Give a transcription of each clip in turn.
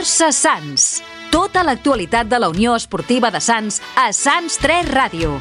Força Sants. Tota l'actualitat de la Unió Esportiva de Sants a Sants 3 Ràdio.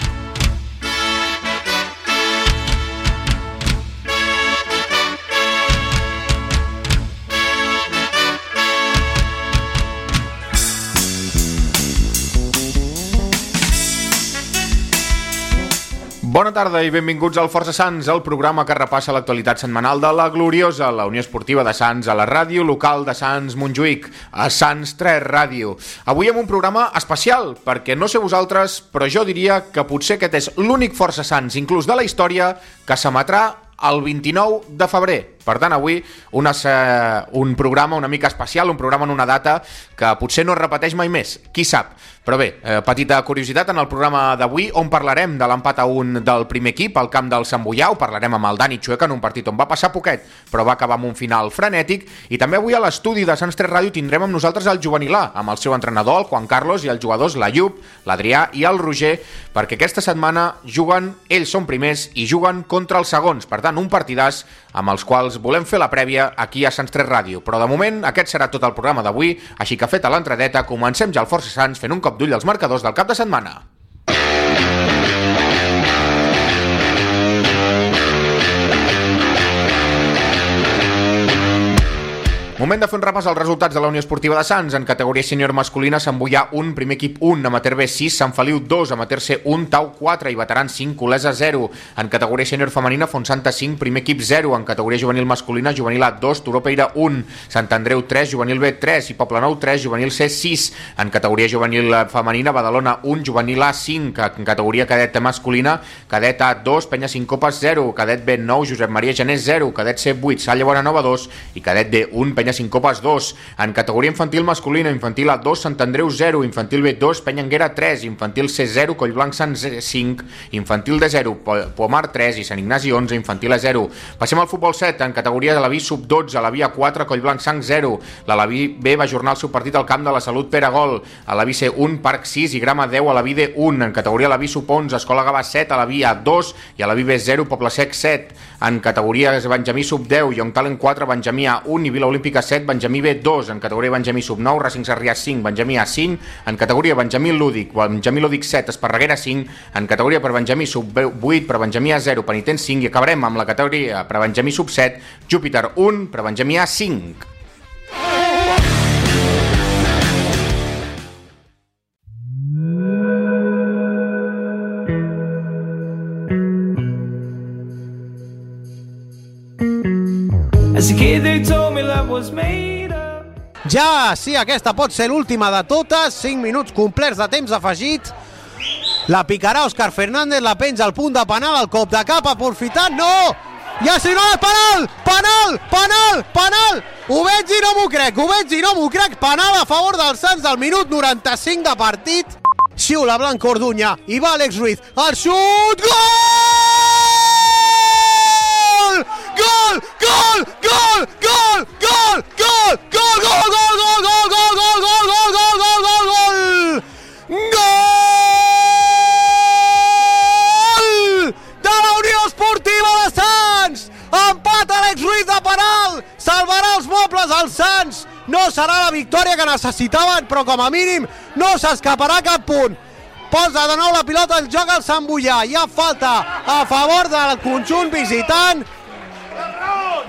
Bona tarda i benvinguts al Força Sants, el programa que repassa l'actualitat setmanal de la gloriosa, la Unió Esportiva de Sants, a la ràdio local de Sants Montjuïc, a Sants 3 Ràdio. Avui amb un programa especial, perquè no sé vosaltres, però jo diria que potser aquest és l'únic Força Sants, inclús de la història, que s'emetrà el 29 de febrer. Per tant, avui una, eh, un programa una mica especial, un programa en una data que potser no es repeteix mai més, qui sap. Però bé, eh, petita curiositat en el programa d'avui on parlarem de l'empat a un del primer equip al camp del Sant Boià, parlarem amb el Dani Xueca en un partit on va passar poquet, però va acabar amb un final frenètic, i també avui a l'estudi de Sants 3 Ràdio tindrem amb nosaltres el juvenilà, amb el seu entrenador, el Juan Carlos, i els jugadors l'Ayub, l'Adrià i el Roger, perquè aquesta setmana juguen, ells són primers i juguen contra els segons, per tant, un partidàs amb els quals volem fer la prèvia aquí a Sants 3 Ràdio. Però de moment aquest serà tot el programa d'avui, així que feta l'entradeta, comencem ja el Força Sants fent un cop d'ull als marcadors del cap de setmana. Moment de fer un repàs als resultats de la Unió Esportiva de Sants. En categoria sènior masculina, Sant Boià 1, primer equip 1, amateur B 6, Sant Feliu 2, amateur C 1, Tau 4 i veterans 5, Olesa 0. En categoria sènior femenina, Fontsanta 5, primer equip 0. En categoria juvenil masculina, juvenil A 2, Turó Peira 1, Sant Andreu 3, juvenil B 3 i Poblenou 3, juvenil C 6. En categoria juvenil femenina, Badalona 1, juvenil A 5. En categoria cadet masculina, cadet A 2, Penya 5 Copes 0, cadet B 9, Josep Maria Genés 0, cadet C 8, Salla Bonanova 2 i cadet D 1, Penya 5 Copes 2. En categoria infantil masculina, infantil A2, Sant Andreu 0, infantil B2, Penyanguera 3, infantil C0, Collblanc Sant 5, infantil D0, Pomar 3 i Sant Ignasi 11, infantil A0. Passem al futbol 7, en categoria de la B sub 12, a la via 4, Collblanc Sant 0. La la B va ajornar el seu partit al camp de la Salut Pere Gol. A la C 1, Parc 6 i Grama 10 a la D 1. En categoria la B sub 11, Escola Gavà 7, a la via 2 i a la B 0, Poble Sec 7. En categoria Benjamí sub 10, Young Talent 4, Benjamí A1 i Vila Olímpica 7, Benjamí B2, en categoria Benjamí sub-9, Racing Sarrià 5, Benjamí A5, en categoria Benjamí Lúdic, Benjamí Lúdic 7, Esparreguera 5, en categoria per Benjamí sub-8, per Benjamí A0, Penitent 5 i acabarem amb la categoria per Benjamí sub-7, Júpiter 1, per Benjamí A5. As a kid they told me love was made Ja, sí, aquesta pot ser l'última de totes. 5 minuts complets de temps afegit. La picarà Òscar Fernández, la penja al punt de penal, el cop de cap, aprofitant, no! Ja si no, penal! Penal! Penal! Penal! Ho veig i no m'ho crec, ho veig i no m'ho crec. Penal a favor dels Sants del minut 95 de partit. Xiula Blanco Orduña i va Àlex Ruiz. El xut! Gol! Gol! Gol! Gol! Gol! Gol! Gol! Gol! Gol! Gol! Gol! Gol! Gol! Gol! Gol! De la Unió Esportiva de Sants! Empat Àlex Ruiz de penal! Salvarà els mobles als Sants! No serà la victòria que necessitaven, però com a mínim no s'escaparà cap punt. Posa de nou la pilota al joc al Sant Boià. Hi ha falta a favor del conjunt visitant.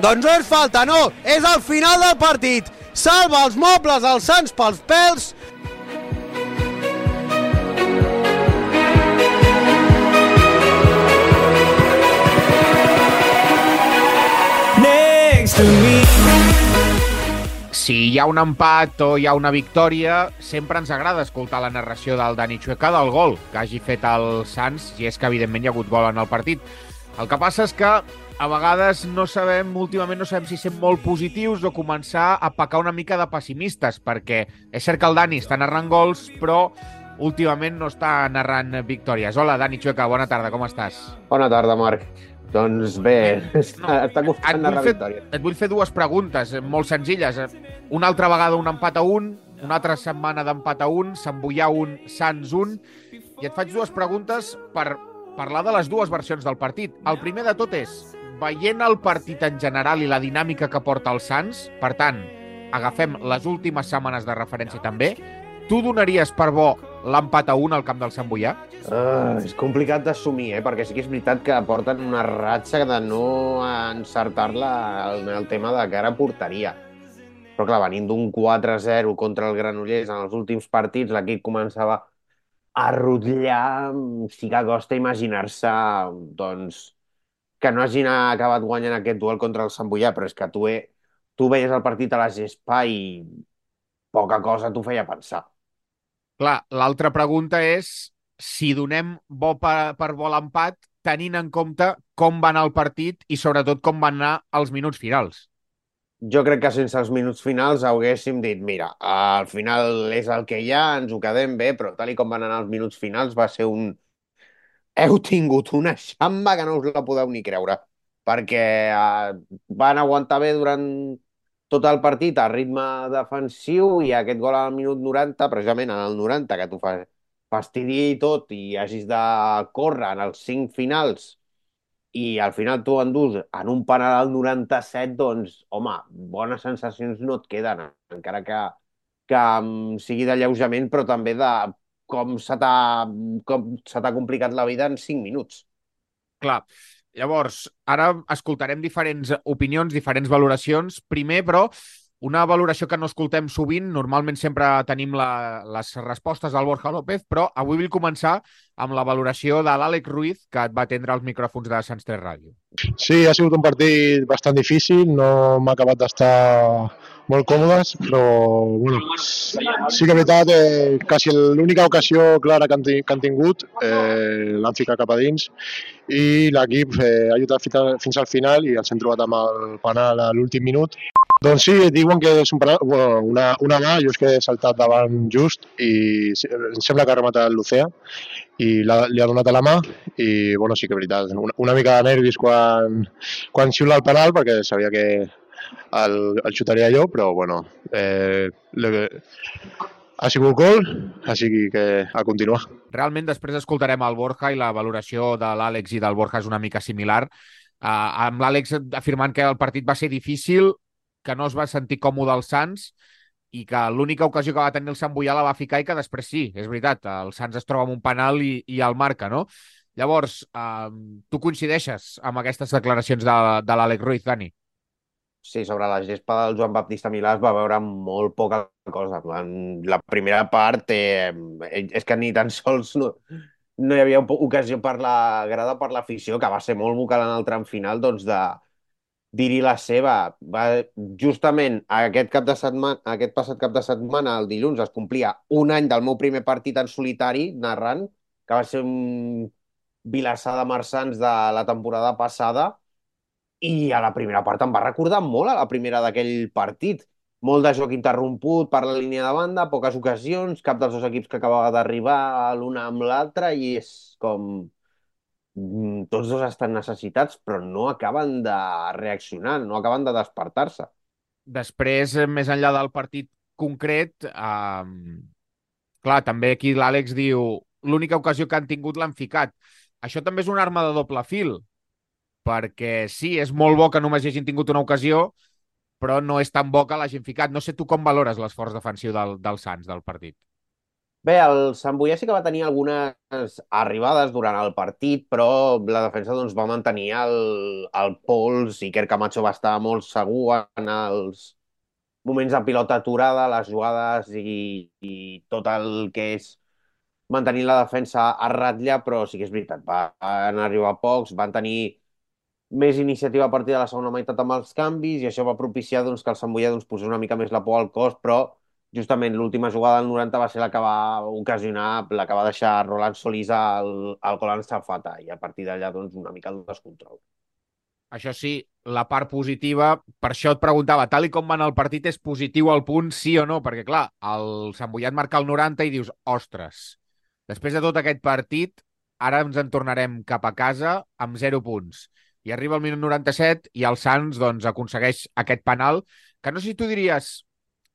Doncs no és falta, no. És el final del partit. Salva els mobles als Sants pels pèls. next to me. Si hi ha un empat o hi ha una victòria, sempre ens agrada escoltar la narració del Dani Chueca del gol que hagi fet el Sants, i és que evidentment hi ha hagut gol en el partit. El que passa és que a vegades no sabem, últimament no sabem si ser molt positius o començar a pecar una mica de pessimistes, perquè és cert que el Dani està narrant gols, però últimament no està narrant victòries. Hola, Dani Chueca, bona tarda, com estàs? Bona tarda, Marc. Doncs bé, està, està Et costant narrar fer, victòria. et vull fer dues preguntes eh, molt senzilles. Eh, Una altra vegada un empat a un, una altra setmana d'empat a un, Sant Boià un, Sants un, i et faig dues preguntes per parlar de les dues versions del partit. El primer de tot és, veient el partit en general i la dinàmica que porta el Sants, per tant, agafem les últimes setmanes de referència també, tu donaries per bo l'empat a un al camp del Sant Boià? Uh, és complicat d'assumir, eh? perquè sí que és veritat que porten una ratxa de no encertar-la en el tema de cara a porteria. Però clar, venint d'un 4-0 contra el Granollers en els últims partits, l'equip començava a rotllar, sí que costa imaginar-se doncs, que no hagin acabat guanyant aquest duel contra el Sant Boià, però és que tu, he, tu veies el partit a la gespa i poca cosa t'ho feia pensar. Clar, l'altra pregunta és si donem bo per, per bo l'empat tenint en compte com va anar el partit i sobretot com van anar els minuts finals. Jo crec que sense els minuts finals haguéssim dit, mira, al final és el que hi ha, ens ho quedem bé, però tal i com van anar els minuts finals va ser un... Heu tingut una xamba que no us la podeu ni creure, perquè eh, van aguantar bé durant tot el partit a ritme defensiu i aquest gol al minut 90, precisament en el 90, que tu fas fastidia i tot i hagis de córrer en els cinc finals i al final tu endús en un penal al 97, doncs, home, bones sensacions no et queden, encara que, que um, sigui d'alleujament, però també de com se t'ha complicat la vida en 5 minuts. Clar, llavors, ara escoltarem diferents opinions, diferents valoracions. Primer, però, una valoració que no escoltem sovint, normalment sempre tenim la, les respostes del Borja López, però avui vull començar amb la valoració de l'Àlex Ruiz, que et va atendre els micròfons de Sants 3 Ràdio. Sí, ha sigut un partit bastant difícil, no m'ha acabat d'estar molt còmodes, però bueno, sí que és veritat, eh, quasi l'única ocasió clara que han, que han tingut eh, l'han ficat cap a dins i l'equip eh, ha lluitat fins al final i els hem trobat amb el penal a l'últim minut. Doncs sí, diuen que és un penal, bueno, una, una mà, jo és que he saltat davant just i em sembla que ha rematat l'Ocea i la, li ha donat a la mà i bueno, sí que és veritat, una, una mica de nervis quan, quan xiula el penal perquè sabia que el, el xutaria jo, però bueno, eh, le, ha sigut gol, així que a continuar. Realment després escoltarem el Borja i la valoració de l'Àlex i del Borja és una mica similar. Uh, amb l'Àlex afirmant que el partit va ser difícil, que no es va sentir còmode al Sants i que l'única ocasió que va tenir el Sant Boià la va ficar i que després sí, és veritat, el Sants es troba amb un penal i, i el marca, no? Llavors, uh, tu coincideixes amb aquestes declaracions de, de l'Àlex Ruiz, Dani? Sí, sobre la gespa del Joan Baptista Milà es va veure molt poca cosa. En la primera part eh, és que ni tan sols no, no hi havia ocasió per la grada per l'afició, que va ser molt vocal en el tram final, doncs de dir-hi la seva. Va, justament aquest cap de setmana, aquest passat cap de setmana, el dilluns, es complia un any del meu primer partit en solitari, narrant, que va ser un Vilassar de Marsans de la temporada passada, i a la primera part em va recordar molt a la primera d'aquell partit. Molt de joc interromput per la línia de banda, poques ocasions, cap dels dos equips que acabava d'arribar l'un amb l'altre i és com... Mm, tots dos estan necessitats, però no acaben de reaccionar, no acaben de despertar-se. Després, eh, més enllà del partit concret, eh, clar, també aquí l'Àlex diu l'única ocasió que han tingut l'han ficat. Això també és una arma de doble fil, perquè sí, és molt bo que només hagin tingut una ocasió, però no és tan bo que l'hagin ficat. No sé tu com valores l'esforç defensiu del, del Sants, del partit. Bé, el Sant Boià sí que va tenir algunes arribades durant el partit, però la defensa doncs, va mantenir el, el pols i Kerr Camacho va estar molt segur en els moments de pilota aturada, les jugades i, i tot el que és mantenir la defensa a ratlla, però sí que és veritat, van arribar pocs, van tenir més iniciativa a partir de la segona meitat amb els canvis i això va propiciar doncs, que el Sant Boià doncs, posés una mica més la por al cos, però justament l'última jugada del 90 va ser la que va ocasionar, la que va deixar Roland Solís al, al Golan Safata i a partir d'allà doncs, una mica el descontrol. Això sí, la part positiva, per això et preguntava, tal i com va anar el partit, és positiu al punt, sí o no? Perquè, clar, el Sant Boià et marca el 90 i dius, ostres, després de tot aquest partit, ara ens en tornarem cap a casa amb 0 punts i arriba al minut 97 i el Sants doncs, aconsegueix aquest penal, que no sé si tu diries,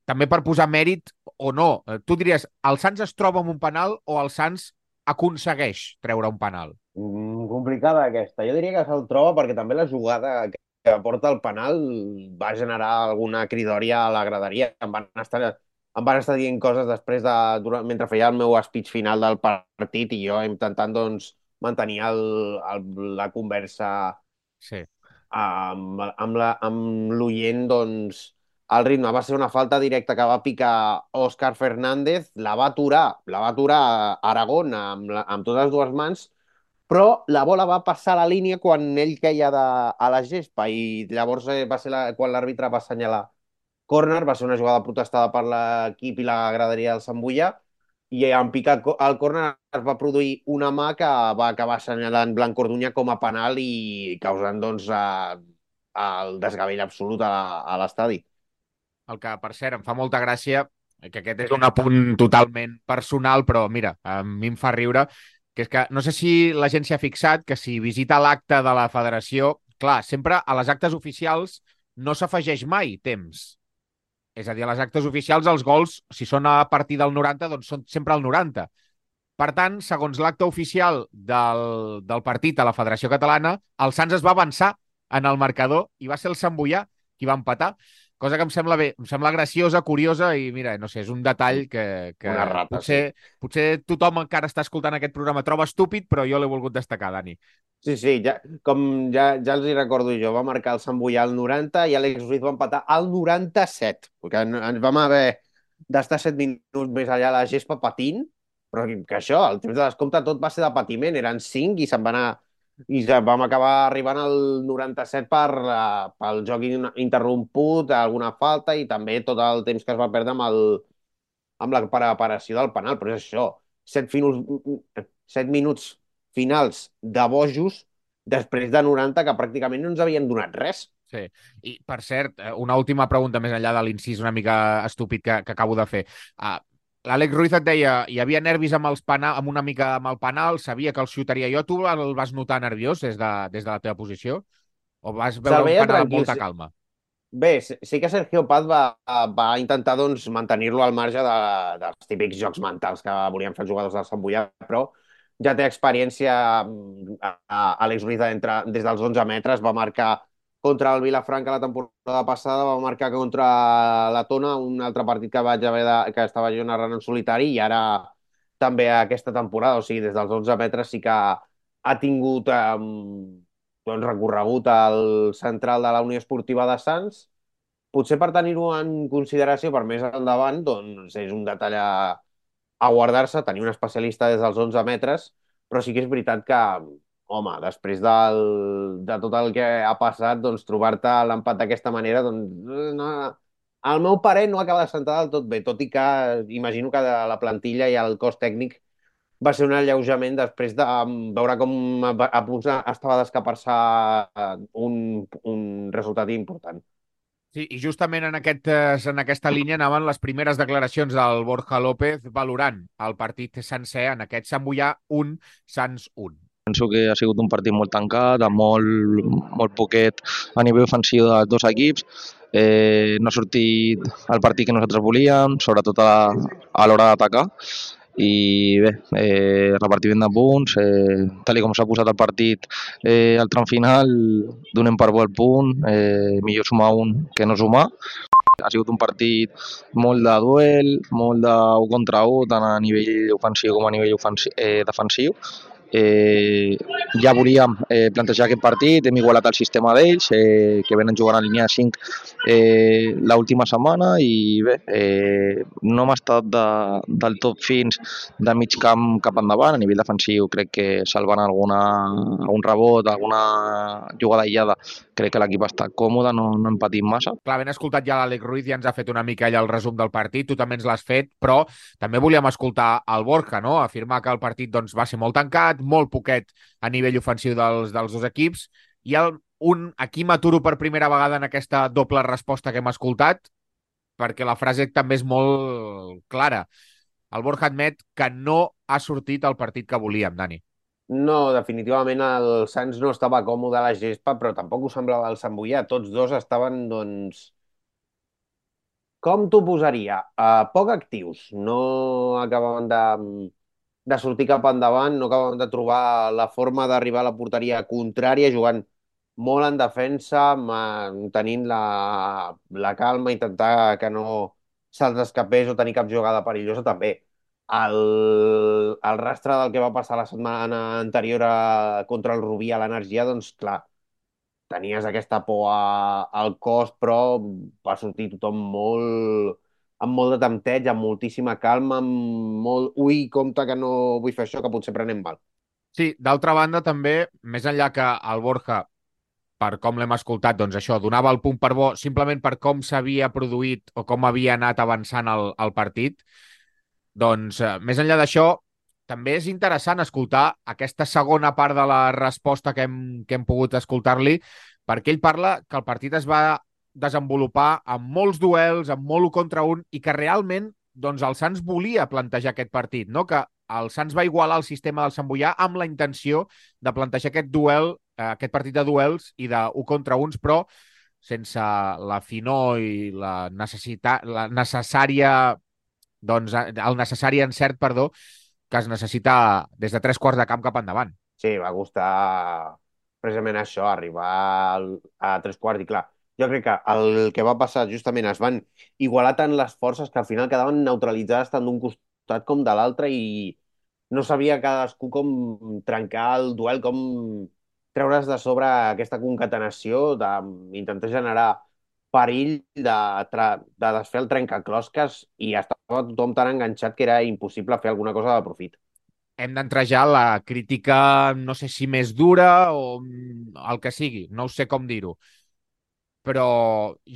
també per posar mèrit o no, eh, tu diries, el Sants es troba amb un penal o el Sants aconsegueix treure un penal? Mm, complicada aquesta. Jo diria que se'l troba perquè també la jugada aporta el penal va generar alguna cridòria a la graderia. Em van estar, em van estar dient coses després de, durant, mentre feia el meu speech final del partit i jo intentant doncs, mantenir el, el, la conversa Sí. amb, amb la- amb l'oient, doncs, el ritme va ser una falta directa que va picar Òscar Fernández, la va aturar, la va aturar Aragón amb, la, amb totes les dues mans, però la bola va passar a la línia quan ell queia de, a la gespa i llavors eh, va ser la, quan l'àrbitre va assenyalar córner, va ser una jugada protestada per l'equip i la graderia del Sant Boià i en picar co- el córner es va produir una mà que va acabar assenyalant Blanc Orduña com a penal i causant doncs, eh, el desgavell absolut a, a l'estadi. El que, per cert, em fa molta gràcia, que aquest és un apunt totalment personal, però mira, a mi em fa riure, que és que no sé si la gent s'hi ha fixat que si visita l'acte de la federació, clar, sempre a les actes oficials no s'afegeix mai temps. És a dir, a les actes oficials els gols, si són a partir del 90, doncs són sempre al 90. Per tant, segons l'acte oficial del, del partit a la Federació Catalana, el Sants es va avançar en el marcador i va ser el Sant Boià qui va empatar, cosa que em sembla bé, em sembla graciosa, curiosa i mira, no sé, és un detall que, que Una rata, potser, potser tothom encara està escoltant aquest programa troba estúpid, però jo l'he volgut destacar, Dani. Sí, sí, ja, com ja, ja els hi recordo jo, va marcar el Sant Boià al 90 i Àlex Ruiz va empatar al 97, perquè en- ens vam haver d'estar 7 minuts més allà a la gespa patint, però que, que això, el temps de descompte tot va ser de patiment, eren 5 i se'n va anar i ja vam acabar arribant al 97 per, uh, pel joc in- interromput, alguna falta i també tot el temps que es va perdre amb, el, amb la preparació del penal. Però és això, 7, finals, 7 minuts finals de bojos després de 90 que pràcticament no ens havien donat res. Sí. I, per cert, eh, una última pregunta més enllà de l'incís una mica estúpid que, que acabo de fer. Uh, L'Àlex Ruiz et deia, hi havia nervis amb, els penal, amb una mica amb el penal, sabia que el xutaria jo. Tu el vas notar nerviós des de, des de la teva posició? O vas veure Se'l un penal amb molta calma? Bé, sí que Sergio Paz va, va intentar doncs, mantenir-lo al marge de, dels típics jocs mentals que volien fer els jugadors del Sant Boià, però ja té experiència mm, a, a Àlex Ruiz entre, des dels 11 metres, va marcar contra el Vilafranca la temporada passada, va marcar contra la Tona, un altre partit que vaig haver de, que estava jo narrant en solitari, i ara també aquesta temporada, o sigui, des dels 11 metres sí que ha tingut eh, doncs, recorregut al central de la Unió Esportiva de Sants, potser per tenir-ho en consideració per més endavant, doncs és un detall a, a guardar-se, tenir un especialista des dels 11 metres, però sí que és veritat que, home, després del, de tot el que ha passat, doncs trobar-te l'empat d'aquesta manera, doncs no, al meu parer no acaba de sentar del tot bé, tot i que imagino que la plantilla i el cos tècnic va ser un alleujament després de veure com a punts estava d'escapar-se eh, un, un resultat important. Sí, i justament en, aquest, eh, en aquesta línia anaven les primeres declaracions del Borja López valorant el partit sencer en aquest Sant Boià 1, Sants 1. Penso que ha sigut un partit molt tancat, amb molt, molt poquet a nivell ofensiu dels dos equips. Eh, no ha sortit el partit que nosaltres volíem, sobretot a, a l'hora d'atacar. I bé, eh, repartiment de punts, eh, tal com s'ha posat el partit eh, al tram final, donem per bo el punt, eh, millor sumar un que no sumar. Ha sigut un partit molt de duel, molt de 1 contra 1, tant a nivell ofensiu com a nivell ofensiu, eh, defensiu. Eh, ja volíem eh, plantejar aquest partit, hem igualat el sistema d'ells, eh, que venen jugant a línia 5 eh, l'última setmana i bé, eh, no hem estat de, del tot fins de mig camp cap endavant, a nivell defensiu crec que salvant alguna, algun rebot, alguna jugada aïllada, crec que l'equip està còmode, no, no hem patit massa. Clar, ben escoltat ja l'Àlex Ruiz, ja ens ha fet una mica allà el resum del partit, tu també ens l'has fet, però també volíem escoltar el Borja, no? Afirmar que el partit doncs, va ser molt tancat, molt poquet a nivell ofensiu dels, dels dos equips, i el, un, aquí m'aturo per primera vegada en aquesta doble resposta que hem escoltat, perquè la frase també és molt clara. El Borja admet que no ha sortit el partit que volíem, Dani. No, definitivament el Sants no estava còmode a la gespa, però tampoc ho semblava el Sant Boià. Tots dos estaven, doncs... Com t'ho posaria? Uh, poc actius. No acabaven de, de sortir cap endavant, no acabaven de trobar la forma d'arribar a la porteria contrària jugant molt en defensa, mantenint la, la calma, intentar que no se'ls escapés o tenir cap jugada perillosa també. El, el rastre del que va passar la setmana anterior a, contra el Rubí a l'energia, doncs clar, tenies aquesta por a, al cos, però va sortir tothom molt, amb molt de tempteig, amb moltíssima calma, amb molt... Ui, compte que no vull fer això, que potser prenem mal. Sí, d'altra banda, també, més enllà que el Borja, per com l'hem escoltat, doncs això, donava el punt per bo simplement per com s'havia produït o com havia anat avançant el, el partit, doncs, eh, més enllà d'això, també és interessant escoltar aquesta segona part de la resposta que hem, que hem pogut escoltar-li, perquè ell parla que el partit es va desenvolupar amb molts duels, amb molt un contra un, i que realment doncs, el Sants volia plantejar aquest partit, no? que el Sants va igualar el sistema del Sant Boià amb la intenció de plantejar aquest duel, eh, aquest partit de duels i de un contra uns, però sense la finor i la, necessitat, la necessària doncs, el necessari encert, perdó, que es necessita des de tres quarts de camp cap endavant. Sí, va costar precisament això, arribar a tres quarts i clar, jo crec que el que va passar justament es van igualar tant les forces que al final quedaven neutralitzades tant d'un costat com de l'altre i no sabia cadascú com trencar el duel, com treure's de sobre aquesta concatenació, d'intentar generar perill de, de desfer el trencaclosques i estava tothom tan enganxat que era impossible fer alguna cosa de profit. Hem d'entrar ja la crítica, no sé si més dura o el que sigui, no sé com dir-ho però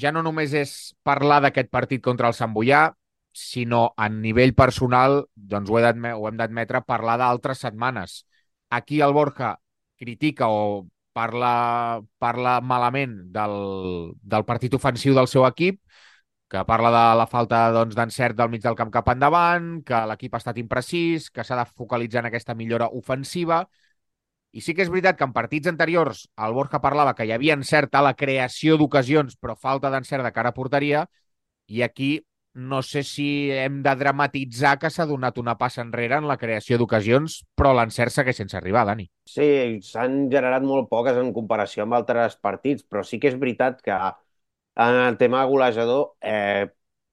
ja no només és parlar d'aquest partit contra el Sant Boià, sinó a nivell personal, doncs ho, he ho hem d'admetre, parlar d'altres setmanes. Aquí el Borja critica o parla, parla malament del, del partit ofensiu del seu equip, que parla de la falta d'encert doncs, del mig del camp cap endavant, que l'equip ha estat imprecís, que s'ha de focalitzar en aquesta millora ofensiva, i sí que és veritat que en partits anteriors el Borja parlava que hi havia encert a la creació d'ocasions, però falta d'encert de cara a porteria, i aquí no sé si hem de dramatitzar que s'ha donat una passa enrere en la creació d'ocasions, però l'encert segueix sense arribar, Dani. Sí, s'han generat molt poques en comparació amb altres partits, però sí que és veritat que en el tema golejador eh,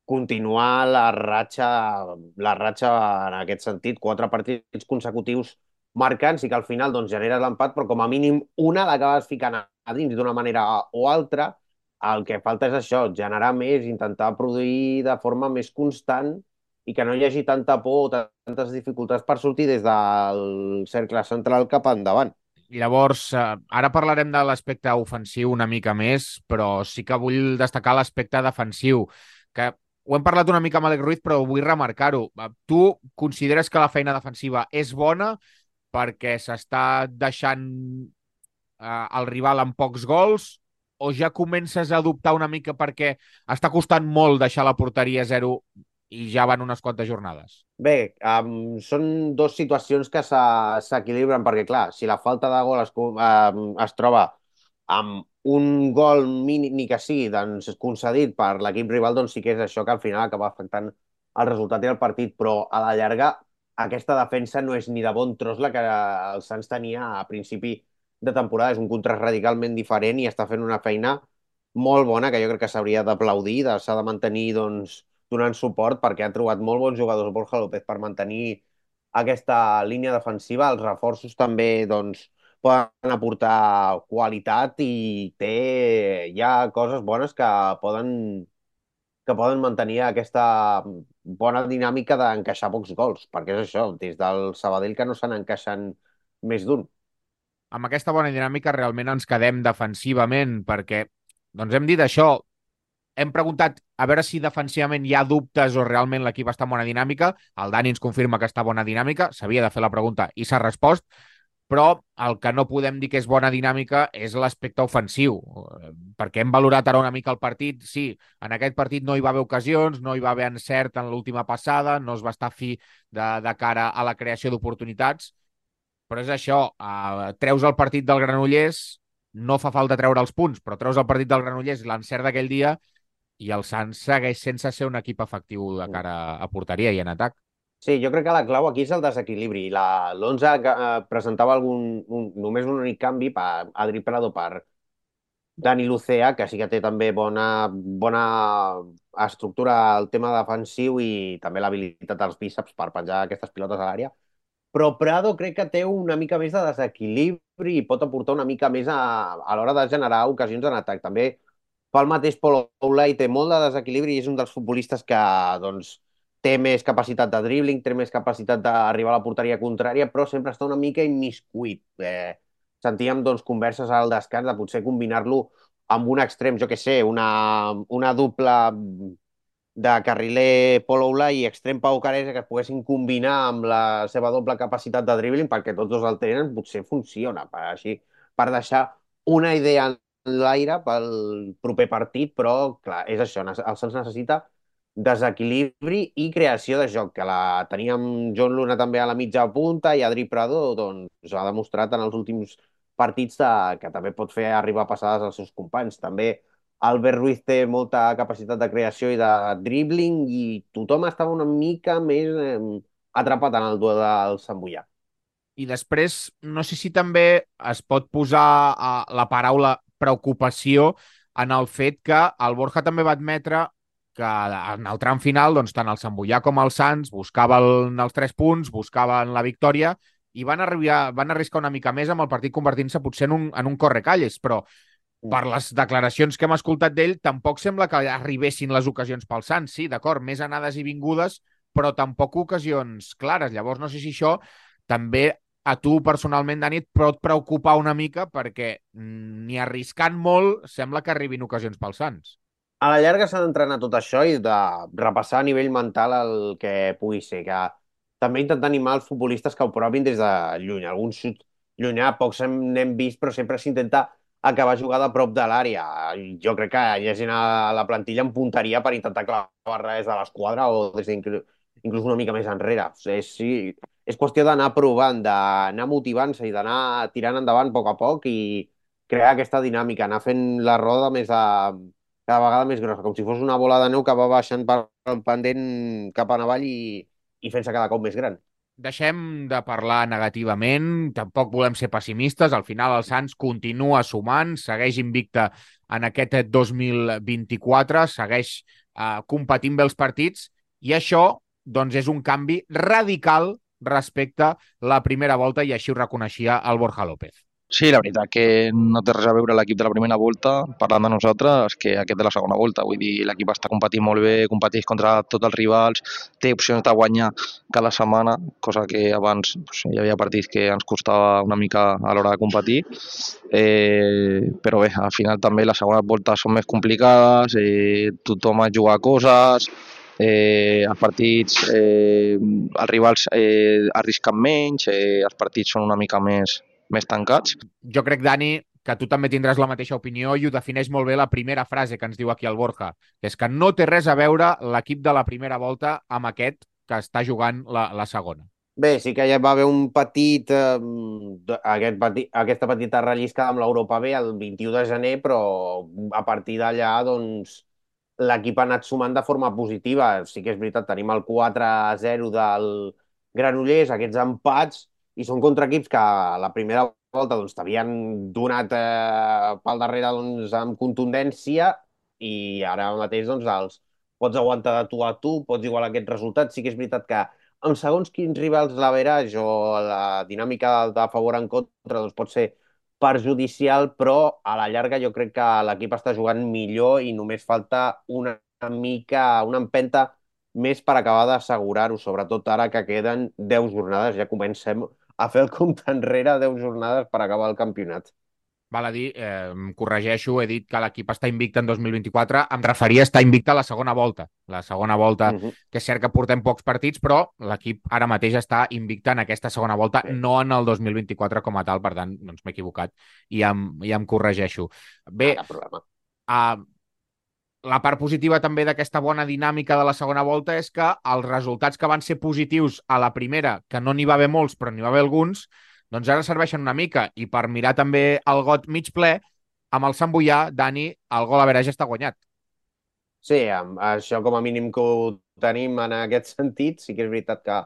continuar la ratxa, la ratxa en aquest sentit, quatre partits consecutius marcant, sí que al final doncs, generes l'empat, però com a mínim una l'acabes ficant a dins d'una manera o altra. El que falta és això, generar més, intentar produir de forma més constant i que no hi hagi tanta por o tantes dificultats per sortir des del cercle central cap endavant. I llavors, eh, ara parlarem de l'aspecte ofensiu una mica més, però sí que vull destacar l'aspecte defensiu, que ho hem parlat una mica amb Alex Ruiz, però vull remarcar-ho. Tu consideres que la feina defensiva és bona perquè s'està deixant eh, el rival amb pocs gols o ja comences a dubtar una mica perquè està costant molt deixar la porteria zero i ja van unes quantes jornades? Bé, um, són dues situacions que s'equilibren perquè, clar, si la falta de gol es, um, es troba amb un gol mínim, ni que sigui, doncs, concedit per l'equip rival, doncs sí que és això que al final acaba afectant el resultat i el partit, però a la llarga aquesta defensa no és ni de bon tros la que el Sants tenia a principi de temporada. És un contrast radicalment diferent i està fent una feina molt bona que jo crec que s'hauria d'aplaudir, s'ha de mantenir doncs, donant suport perquè ha trobat molt bons jugadors Borja López per mantenir aquesta línia defensiva. Els reforços també doncs, poden aportar qualitat i té hi ha coses bones que poden que poden mantenir aquesta bona dinàmica d'encaixar pocs gols, perquè és això, des del Sabadell que no s'han encaixant més d'un. Amb aquesta bona dinàmica realment ens quedem defensivament, perquè doncs hem dit això, hem preguntat a veure si defensivament hi ha dubtes o realment l'equip està en bona dinàmica. El Dani ens confirma que està bona dinàmica, s'havia de fer la pregunta i s'ha respost però el que no podem dir que és bona dinàmica és l'aspecte ofensiu, perquè hem valorat ara una mica el partit. Sí, en aquest partit no hi va haver ocasions, no hi va haver encert en l'última passada, no es va estar fi de, de cara a la creació d'oportunitats, però és això, uh, treus el partit del Granollers, no fa falta treure els punts, però treus el partit del Granollers, l'encert d'aquell dia, i el Sants segueix sense ser un equip efectiu de cara a porteria i en atac. Sí, jo crec que la clau aquí és el desequilibri. L'11 eh, presentava algun, un, només un únic canvi per Adri Prado per Dani Lucea, que sí que té també bona, bona estructura al tema defensiu i també l'habilitat dels bíceps per penjar aquestes pilotes a l'àrea. Però Prado crec que té una mica més de desequilibri i pot aportar una mica més a, a l'hora de generar ocasions en atac. També fa el mateix Pol Oulai, té molt de desequilibri i és un dels futbolistes que doncs, té més capacitat de dribbling, té més capacitat d'arribar a la porteria contrària, però sempre està una mica immiscuit. Eh, sentíem doncs, converses al descans de potser combinar-lo amb un extrem, jo que sé, una, una dupla de carriler Pol Oula i extrem Pau Caresa que es poguessin combinar amb la seva doble capacitat de dribbling perquè tots dos el tenen, potser funciona per, així, per deixar una idea en l'aire pel proper partit, però clar, és això, el Sants necessita desequilibri i creació de joc, que la teníem John Luna també a la mitja punta i Adri Prado doncs, ha demostrat en els últims partits de, que també pot fer arribar passades als seus companys. També Albert Ruiz té molta capacitat de creació i de dribbling i tothom estava una mica més eh, atrapat en el duel del Sant Bullà. I després, no sé si també es pot posar uh, la paraula preocupació en el fet que el Borja també va admetre que en el tram final, doncs, tant el Sant com el Sants buscaven els tres punts, buscaven la victòria i van, arribar, van arriscar una mica més amb el partit convertint-se potser en un, en un correcalles, però mm. per les declaracions que hem escoltat d'ell, tampoc sembla que arribessin les ocasions pel Sants. Sí, d'acord, més anades i vingudes, però tampoc ocasions clares. Llavors, no sé si això també a tu personalment, Dani, et pot preocupar una mica perquè mm, ni arriscant molt sembla que arribin ocasions pel Sants a la llarga s'ha d'entrenar tot això i de repassar a nivell mental el que pugui ser, que també intentar animar els futbolistes que ho provin des de lluny. Algun xut llunyà, pocs n'hem vist, però sempre s'intenta acabar jugada a prop de l'àrea. Jo crec que gent a la plantilla en punteria per intentar clavar res de l'esquadra o des inclús una mica més enrere. És, sí, és qüestió d'anar provant, d'anar motivant-se i d'anar tirant endavant a poc a poc i crear aquesta dinàmica, anar fent la roda més a, cada vegada més grossa, com si fos una bola de neu que va baixant per el pendent cap a avall i, i fent-se cada cop més gran. Deixem de parlar negativament, tampoc volem ser pessimistes, al final el Sants continua sumant, segueix invicta en aquest 2024, segueix eh, competint bé els partits i això doncs, és un canvi radical respecte la primera volta i així ho reconeixia el Borja López. Sí, la veritat que no té res a veure l'equip de la primera volta, parlant de nosaltres, que aquest de la segona volta. Vull dir, l'equip està competint molt bé, competeix contra tots els rivals, té opcions de guanyar cada setmana, cosa que abans doncs, hi havia partits que ens costava una mica a l'hora de competir. Eh, però bé, al final també les segones voltes són més complicades, eh, tothom ha jugat coses, eh, els partits, eh, els rivals eh, arrisquen menys, eh, els partits són una mica més, més tancats. Jo crec, Dani, que tu també tindràs la mateixa opinió i ho defineix molt bé la primera frase que ens diu aquí el Borja, que és que no té res a veure l'equip de la primera volta amb aquest que està jugant la, la segona. Bé, sí que ja va haver un petit, eh, aquest petit aquesta petita relliscada amb l'Europa B el 21 de gener, però a partir d'allà doncs, l'equip ha anat sumant de forma positiva. Sí que és veritat, tenim el 4-0 del Granollers, aquests empats, i són contra equips que a la primera volta doncs, t'havien donat eh, pel darrere doncs, amb contundència i ara mateix doncs, els pots aguantar de tu a tu, pots igualar aquest resultat. Sí que és veritat que amb segons quins rivals l'average o la dinàmica de favor en contra doncs, pot ser perjudicial, però a la llarga jo crec que l'equip està jugant millor i només falta una mica, una empenta més per acabar d'assegurar-ho, sobretot ara que queden 10 jornades, ja comencem a fer el compte enrere 10 jornades per acabar el campionat. Val a dir, eh, em corregeixo, he dit que l'equip està invicta en 2024, em referia a estar invicta a la segona volta. La segona volta, uh -huh. que és cert que portem pocs partits, però l'equip ara mateix està invicta en aquesta segona volta, sí. no en el 2024 com a tal, per tant, doncs m'he equivocat i em, i em corregeixo. Bé, ah, la part positiva també d'aquesta bona dinàmica de la segona volta és que els resultats que van ser positius a la primera, que no n'hi va haver molts, però n'hi va haver alguns, doncs ara serveixen una mica. I per mirar també el got mig ple, amb el Sant Boià, Dani, el gol a ja està guanyat. Sí, això com a mínim que ho tenim en aquest sentit. Sí que és veritat que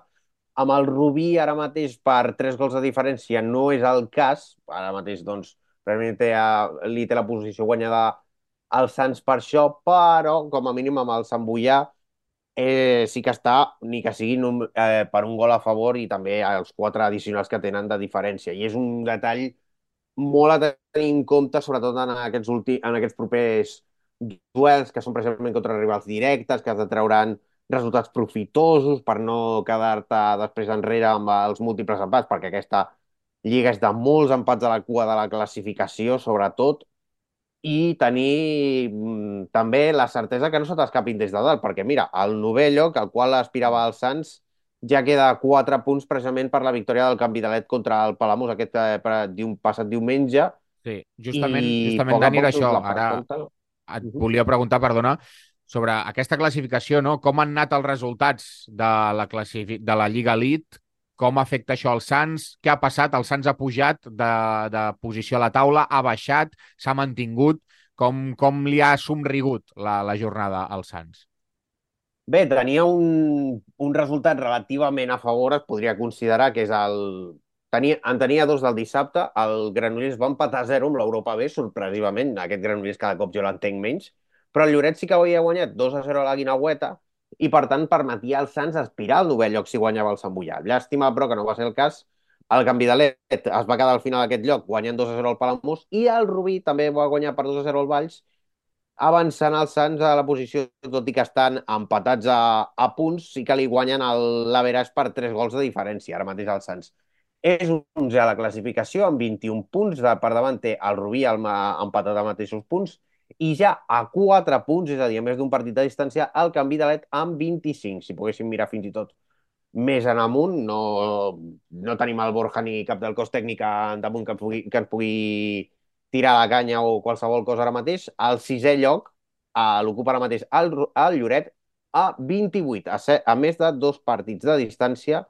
amb el Rubí ara mateix per tres gols de diferència no és el cas. Ara mateix, doncs, realment té, li té la posició guanyada al Sants per això, però com a mínim amb el Sant Boià eh, sí que està, ni que sigui num- eh, per un gol a favor i també els quatre addicionals que tenen de diferència. I és un detall molt a tenir en compte, sobretot en aquests, ulti, en aquests propers duels que són precisament contra rivals directes, que has de treure'n resultats profitosos per no quedar-te després enrere amb els múltiples empats, perquè aquesta lliga és de molts empats a la cua de la classificació, sobretot, i tenir mm, també la certesa que no se t'escapin des de dalt, perquè mira, el novè lloc, al qual aspirava el Sants, ja queda a 4 punts precisament per la victòria del Canvi de Let contra el Palamós aquest eh, per- dium, passat diumenge. Sí, justament, justament Dani, era això. Ara et volia preguntar, perdona, sobre aquesta classificació, no? Com han anat els resultats de la, classifi... de la Lliga Elite? Com afecta això als Sants? Què ha passat? El Sants ha pujat de, de posició a la taula, ha baixat, s'ha mantingut. Com, com li ha somrigut la, la jornada als Sants? Bé, tenia un, un resultat relativament a favor, es podria considerar que és el... Tenia, en tenia dos del dissabte, el Granollers va empatar a 0 amb l'Europa B, sorpresivament, aquest Granollers cada cop jo l'entenc menys, però el Lloret sí que havia guanyat 2 a 0 a la Guinaueta i, per tant, permetia als Sants aspirar al novè lloc si guanyava el Sant Boià. Llàstima, però, que no va ser el cas. El Canvi de Let es va quedar al final d'aquest lloc guanyant 2 a 0 al Palamós i el Rubí també va guanyar per 2 a 0 al Valls avançant els Sants a la posició, tot i que estan empatats a, a punts, sí que li guanyen l'Averàs per 3 gols de diferència, ara mateix els Sants. És 11 a la classificació, amb 21 punts, de, per davant té el Rubí el, empatat a mateixos punts, i ja a 4 punts, és a dir, a més d'un partit de distància, el canvi de let amb 25. Si poguéssim mirar fins i tot més en amunt, no, no tenim el Borja ni cap del cos tècnic en damunt que, pugui, que ens pugui tirar la canya o qualsevol cosa ara mateix. El sisè lloc eh, l'ocupa ara mateix el, el Lloret a 28, a, ser, a més de dos partits de distància,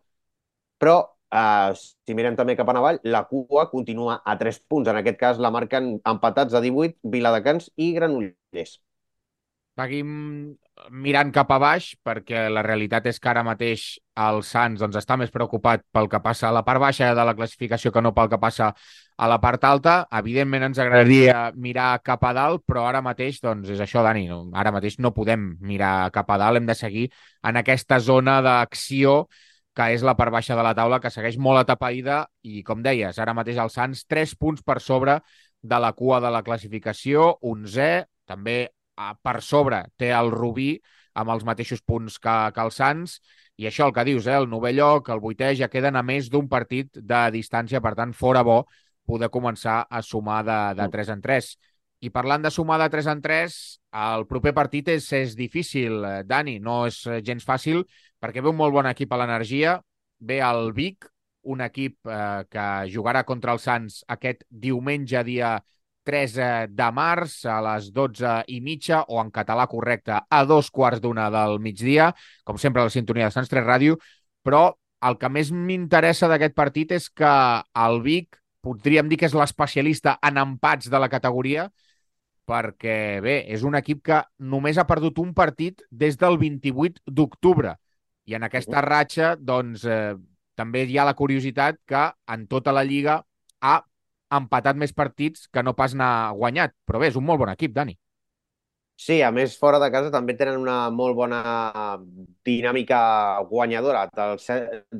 però eh, si mirem també cap en avall, la cua continua a 3 punts. En aquest cas la marquen empatats a 18 Viladecans i Granollers. Seguim mirant cap a baix, perquè la realitat és que ara mateix el Sants doncs, està més preocupat pel que passa a la part baixa de la classificació que no pel que passa a la part alta. Evidentment ens agradaria mirar cap a dalt, però ara mateix, doncs, és això, Dani, no? ara mateix no podem mirar cap a dalt, hem de seguir en aquesta zona d'acció és la part baixa de la taula, que segueix molt atapeïda i, com deies, ara mateix el Sants 3 punts per sobre de la cua de la classificació, 11è, també a- per sobre té el Rubí amb els mateixos punts que, que el Sants, i això el que dius, eh? el novè lloc, el vuitè, ja queden a més d'un partit de distància, per tant, fora bo poder començar a sumar de, de 3 en 3. I parlant de sumar de 3 en 3, el proper partit és, és difícil, eh, Dani, no és gens fàcil, perquè ve un molt bon equip a l'energia, ve el Vic, un equip eh, que jugarà contra el Sants aquest diumenge, dia 3 eh, de març, a les 12 i mitja, o en català correcte, a dos quarts d'una del migdia, com sempre a la sintonia de Sants 3 Ràdio, però el que més m'interessa d'aquest partit és que el Vic, podríem dir que és l'especialista en empats de la categoria, perquè, bé, és un equip que només ha perdut un partit des del 28 d'octubre. I en aquesta ratxa, doncs, eh, també hi ha la curiositat que en tota la Lliga ha empatat més partits que no pas n'ha guanyat. Però bé, és un molt bon equip, Dani. Sí, a més, fora de casa també tenen una molt bona dinàmica guanyadora. De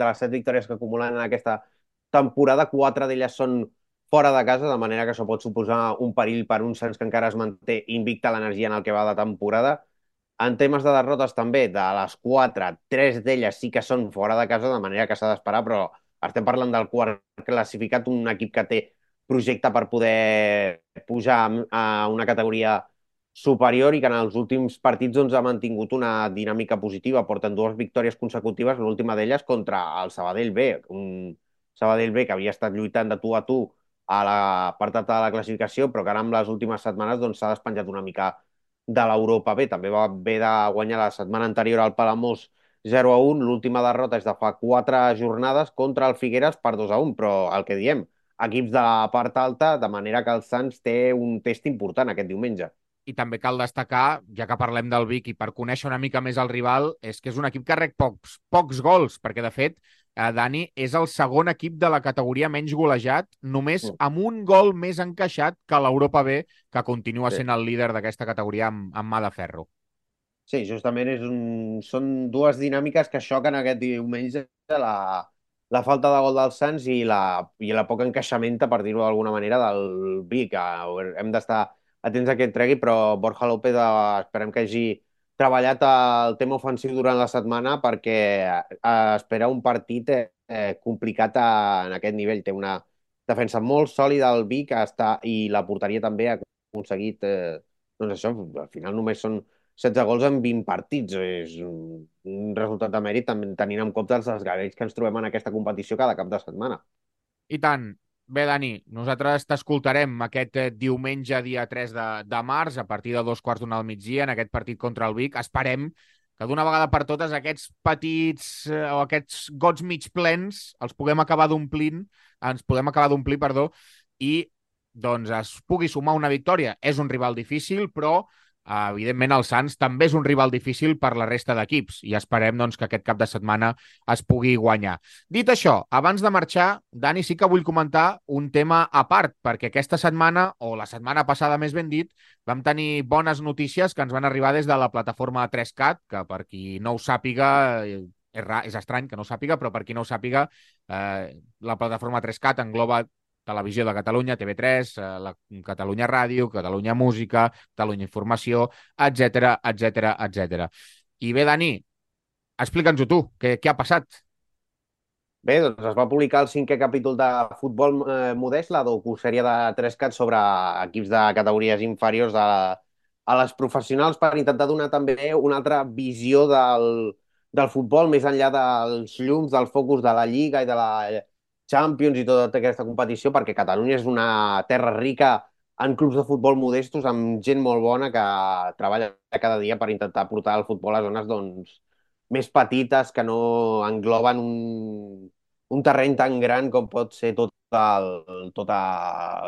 les set victòries que acumulen en aquesta temporada, quatre d'elles són fora de casa, de manera que això pot suposar un perill per un Sants que encara es manté invicta l'energia en el que va de temporada. En temes de derrotes també, de les quatre, tres d'elles sí que són fora de casa, de manera que s'ha d'esperar, però estem parlant del quart classificat, un equip que té projecte per poder pujar a una categoria superior i que en els últims partits doncs, ha mantingut una dinàmica positiva. Porten dues victòries consecutives, l'última d'elles contra el Sabadell B, un Sabadell B que havia estat lluitant de tu a tu a la part de la classificació, però que ara amb les últimes setmanes doncs, s'ha despenjat una mica de l'Europa B. També va haver de guanyar la setmana anterior al Palamós 0 a 1. L'última derrota és de fa quatre jornades contra el Figueres per 2 a 1, però el que diem, equips de la part alta, de manera que el Sants té un test important aquest diumenge. I també cal destacar, ja que parlem del Vic i per conèixer una mica més el rival, és que és un equip que rec pocs, pocs gols, perquè de fet Dani, és el segon equip de la categoria menys golejat, només Mm. amb un gol més encaixat que l'Europa B, que continua Sí. sent el líder d'aquesta categoria amb, amb mà de ferro. Sí, justament és un... són dues dinàmiques que xoquen aquest diumenge, la, la falta de gol del Sants i la, i la poca encaixamenta, per dir-ho d'alguna manera, del Vic. Eh, Hem d'estar atents a que et tregui, però Borja López eh, esperem que hagi treballat el tema ofensiu durant la setmana perquè eh, espera un partit eh, eh, complicat a, en aquest nivell. Té una defensa molt sòlida el Vic està, i la porteria també ha aconseguit eh, doncs això, al final només són 16 gols en 20 partits. És un, un resultat de mèrit tenint en compte els desgavells que ens trobem en aquesta competició cada cap de setmana. I tant. Bé, Dani, nosaltres t'escoltarem aquest eh, diumenge, dia 3 de, de març, a partir de dos quarts d'una al migdia, en aquest partit contra el Vic. Esperem que d'una vegada per totes aquests petits eh, o aquests gots mig plens els puguem acabar d'omplint, ens podem acabar d'omplir, perdó, i doncs es pugui sumar una victòria. És un rival difícil, però evidentment el Sants també és un rival difícil per la resta d'equips i esperem doncs, que aquest cap de setmana es pugui guanyar. Dit això, abans de marxar, Dani, sí que vull comentar un tema a part, perquè aquesta setmana, o la setmana passada més ben dit, vam tenir bones notícies que ens van arribar des de la plataforma 3CAT, que per qui no ho sàpiga, eh, és, és estrany que no ho sàpiga, però per qui no ho sàpiga, eh, la plataforma 3CAT engloba Televisió de Catalunya, TV3, eh, la Catalunya Ràdio, Catalunya Música, Catalunya Informació, etc etc etc. I bé, Dani, explica'ns-ho tu, què, què ha passat? Bé, doncs es va publicar el cinquè capítol de Futbol eh, Modest, la docusèrie de 3CAT sobre equips de categories inferiors a, a les professionals per intentar donar també una altra visió del, del futbol més enllà dels llums, del focus de la Lliga i de la Champions i tota aquesta competició, perquè Catalunya és una terra rica en clubs de futbol modestos amb gent molt bona que treballa cada dia per intentar portar el futbol a zones doncs, més petites que no engloben un, un terreny tan gran com pot ser tot el, tota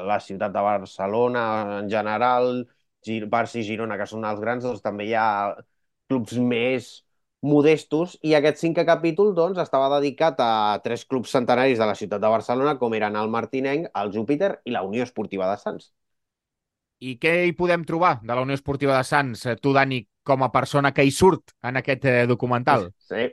la ciutat de Barcelona en general, Barça i Girona, que són els grans, doncs també hi ha clubs més modestos i aquest cinquè capítol doncs, estava dedicat a tres clubs centenaris de la ciutat de Barcelona, com eren el Martinenc, el Júpiter i la Unió Esportiva de Sants. I què hi podem trobar de la Unió Esportiva de Sants, eh, tu, Dani, com a persona que hi surt en aquest eh, documental? Sí.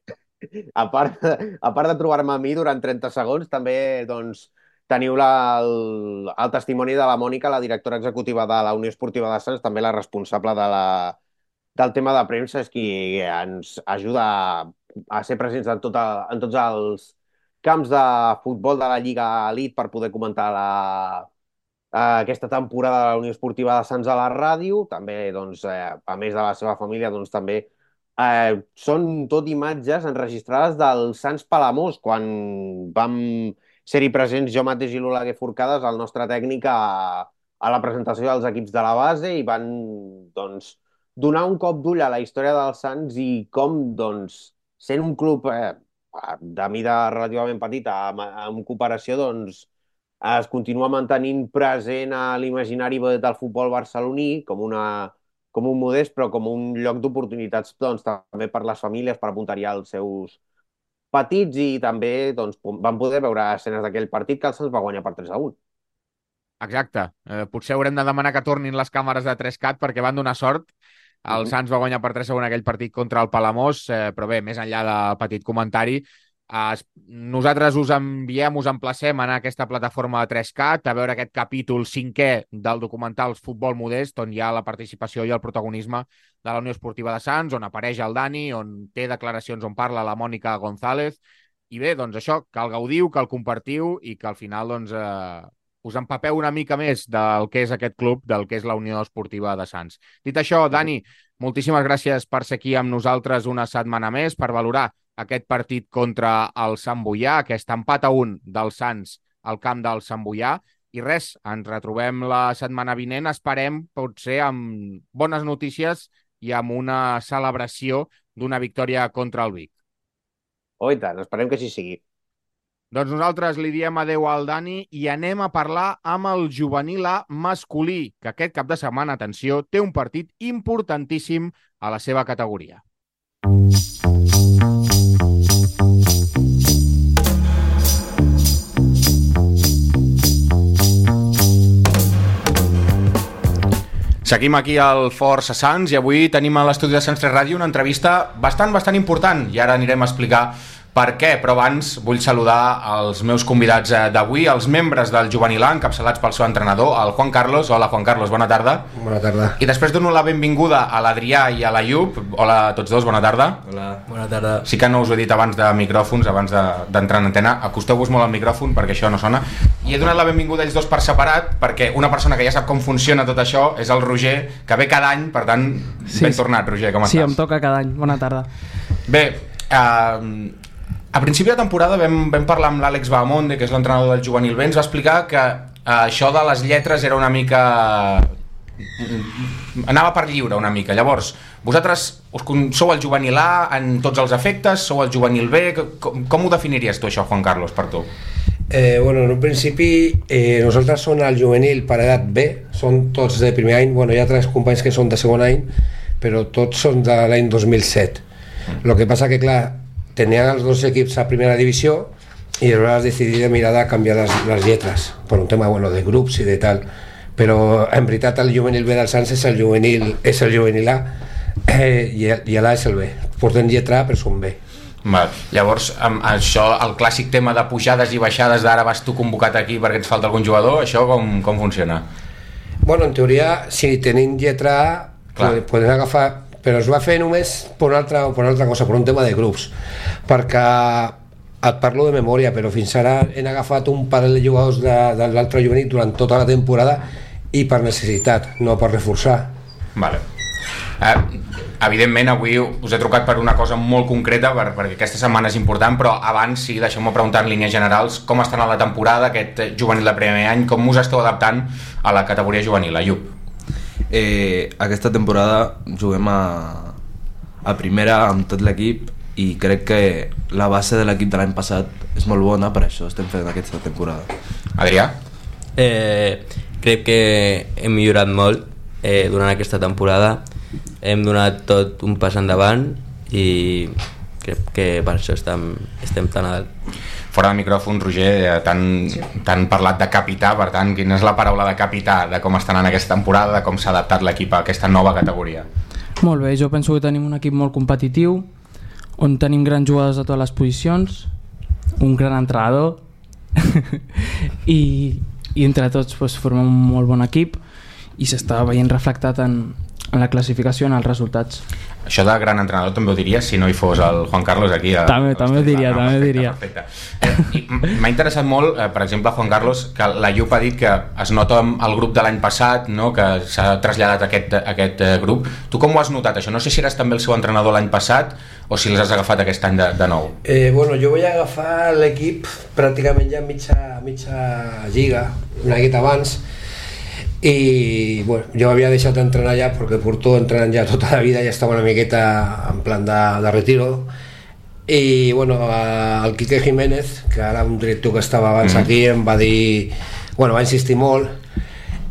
A part, a part de trobar-me a mi durant 30 segons, també doncs, teniu la, el, el testimoni de la Mònica, la directora executiva de la Unió Esportiva de Sants, també la responsable de la, del tema de premsa, és qui ens ajuda a, ser presents en, tota, en tots els camps de futbol de la Lliga Elite per poder comentar la, aquesta temporada de la Unió Esportiva de Sants a la ràdio. També, doncs, eh, a més de la seva família, doncs, també eh, són tot imatges enregistrades del Sants Palamós, quan vam ser-hi presents jo mateix i l'Oleguer Forcades, el nostre tècnic, a, a la presentació dels equips de la base i van doncs, donar un cop d'ull a la història del Sants i com, doncs, sent un club eh, de mida relativament petita, amb, amb cooperació, doncs, es continua mantenint present a l'imaginari del futbol barceloní com, una, com un modest, però com un lloc d'oportunitats doncs, també per les famílies, per apuntar-hi els seus petits i també doncs, van poder veure escenes d'aquell partit que el Sants va guanyar per 3 a 1. Exacte. Eh, potser haurem de demanar que tornin les càmeres de 3CAT perquè van donar sort. El. Sants va guanyar per 3 a 1 aquell partit contra el Palamós, eh, però bé, més enllà del petit comentari, eh, nosaltres us enviem, us emplacem a anar a aquesta plataforma de 3CAT a veure aquest capítol cinquè del documental Futbol Modest, on hi ha la participació i el protagonisme de la Unió Esportiva de Sants, on apareix el Dani, on té declaracions on parla la Mònica González, i bé, doncs això, que el gaudiu, que el compartiu i que al final doncs, eh, us empapeu una mica més del que és aquest club, del que és la Unió Esportiva de Sants. Dit això, Dani, moltíssimes gràcies per ser aquí amb nosaltres una setmana més, per valorar aquest partit contra el Sant Boià, aquest empat a un del Sants al camp del Sant Boià. I res, ens retrobem la setmana vinent, esperem potser amb bones notícies i amb una celebració d'una victòria contra el Vic. Oh, i tant, esperem que així sigui. Doncs nosaltres li diem adeu al Dani i anem a parlar amb el juvenil A masculí, que aquest cap de setmana, atenció, té un partit importantíssim a la seva categoria. Seguim aquí al Força Sants i avui tenim a l'estudi de Sants 3 Ràdio una entrevista bastant, bastant important i ara anirem a explicar per què, però abans vull saludar els meus convidats eh, d'avui, els membres del Juvenil A, encapçalats pel seu entrenador, el Juan Carlos. Hola, Juan Carlos, bona tarda. Bona tarda. I després dono la benvinguda a l'Adrià i a la Iup. Hola a tots dos, bona tarda. Hola, bona tarda. Sí que no us ho he dit abans de micròfons, abans de- d'entrar en antena. Acosteu-vos molt al micròfon perquè això no sona. I he donat la benvinguda a ells dos per separat perquè una persona que ja sap com funciona tot això és el Roger, que ve cada any, per tant, Sí, ben sí. tornat, Roger, com Sí, estàs? em toca cada any. Bona tarda. Bé, eh, a principi de temporada vam, vam parlar amb l'Àlex Bahamonde, que és l'entrenador del juvenil B, ens va explicar que eh, això de les lletres era una mica... anava per lliure una mica. Llavors, vosaltres us sou el juvenil A en tots els efectes, sou el juvenil B, com, com ho definiries tu això, Juan Carlos, per tu? Eh, bueno, en un principi eh, nosaltres som el juvenil per edat B, són tots de primer any, bueno, hi ha tres companys que són de segon any, però tots són de l'any 2007. El que passa que, clar, tenien els dos equips a primera divisió i aleshores decidí de mirar de canviar les, les lletres per un tema bueno, de grups i de tal però en veritat el juvenil B del Sants és el juvenil, és el juvenil A eh, i, i l'A és el B porten lletra A però són B Val. Llavors, amb això, el clàssic tema de pujades i baixades d'ara vas tu convocat aquí perquè ens falta algun jugador, això com, com funciona? Bueno, en teoria, si tenim lletra A, Clar. pod- podem agafar... Però es va fer només per una, altra, per una altra cosa, per un tema de grups. Perquè et parlo de memòria, però fins ara hem agafat un parell de jugadors de, de l'altre juvenil durant tota la temporada i per necessitat, no per reforçar. Vale. Eh, evidentment avui us he trucat per una cosa molt concreta per, perquè aquesta setmana és important però abans sí, deixeu-me preguntar en línies generals com estan a la temporada, aquest juvenil de primer any com us esteu adaptant a la categoria juvenil, Ayub? Eh, aquesta temporada juguem a, a primera amb tot l'equip i crec que la base de l'equip de l'any passat és molt bona, per això estem fent aquesta temporada. Adrià? Eh, crec que hem millorat molt eh, durant aquesta temporada hem donat tot un pas endavant i crec que per això estem, estem tan a dalt Fora de micròfon, Roger, eh, t'han t'han parlat de capità, per tant, quina és la paraula de capità, de com estan en aquesta temporada, de com s'ha adaptat l'equip a aquesta nova categoria? Molt bé, jo penso que tenim un equip molt competitiu, on tenim grans jugadors a totes les posicions, un gran entrenador, i, i entre tots doncs, formem un molt bon equip i s'està veient reflectat en, en la classificació, en els resultats. Això de gran entrenador també ho diries si no hi fos el Juan Carlos aquí. A, També- a també ho diria, també ho perfecte, diria. Perfecte. Eh, M'ha interessat molt, eh, per exemple, Juan Carlos, que la Llup ha dit que es nota amb el grup de l'any passat, no? que s'ha traslladat a aquest, a aquest eh, grup. Tu com ho has notat, això? No sé si eres també el seu entrenador l'any passat o si les has agafat aquest any de, de nou. Eh, bueno, jo vaig agafar l'equip pràcticament ja mitja, mitja lliga, una miqueta abans, i bueno, jo havia deixat d'entrenar ja perquè porto entrenant ja tota la vida i estava una miqueta en plan de, de retiro. I bueno, a- el Quique Jiménez que ara un director que estava abans Mhm. aquí em va dir, bueno, va insistir molt.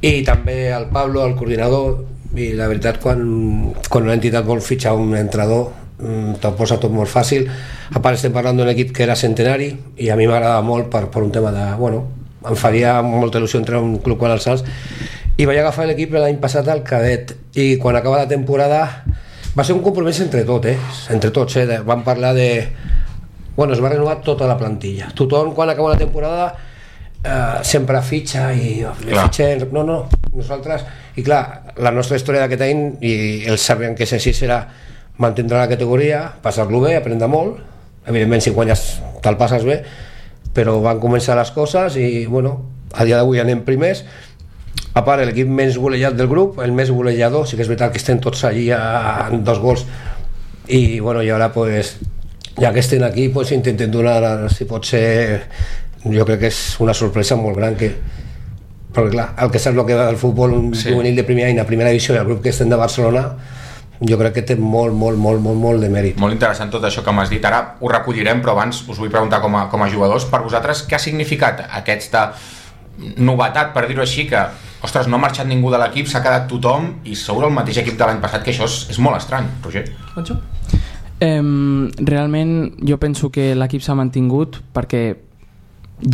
I també el Pablo, el coordinador i la veritat quan, quan una entitat vol fitxar un entrenador mm, te'l posa tot molt fàcil. A part estem parlant d'un equip que era centenari i a mi m'agrada molt per, per un tema de bueno, em faria molta il·lusió entrar a un club com el Sants i vaig agafar l'equip l'any passat al cadet i quan acaba la temporada va ser un compromís entre tot, eh? entre tots eh? Vam parlar de bueno, es va renovar tota la plantilla tothom quan acaba la temporada eh, sempre fitxa i Clar. fitxem, no, no, nosaltres i clar, la nostra història d'aquest any i ells sabien que és així serà mantindre la categoria, passar-lo bé, aprendre molt evidentment si guanyes te'l passes bé però van començar les coses i bueno, a dia d'avui anem primers a part l'equip menys golejat del grup el més golejador, sí que és veritat que estem tots allí a, dos gols i bueno, i ara pues ja que estem aquí pues intentem donar si pot ser jo crec que és una sorpresa molt gran que perquè clar, el que saps el que va del futbol un Sí. juvenil de primer any a primera divisió i el grup que estem de Barcelona jo crec que té molt, molt, molt, molt, molt de mèrit Molt interessant tot això que m'has dit. Ara ho recollirem, però abans us vull preguntar com a, com a jugadors, per vosaltres, què ha significat aquesta novetat, per dir-ho així, que, ostres, no ha marxat ningú de l'equip, s'ha quedat tothom i sou el mateix equip de l'any passat, que això és, és molt estrany, Roger. Eh, realment jo penso que l'equip s'ha mantingut perquè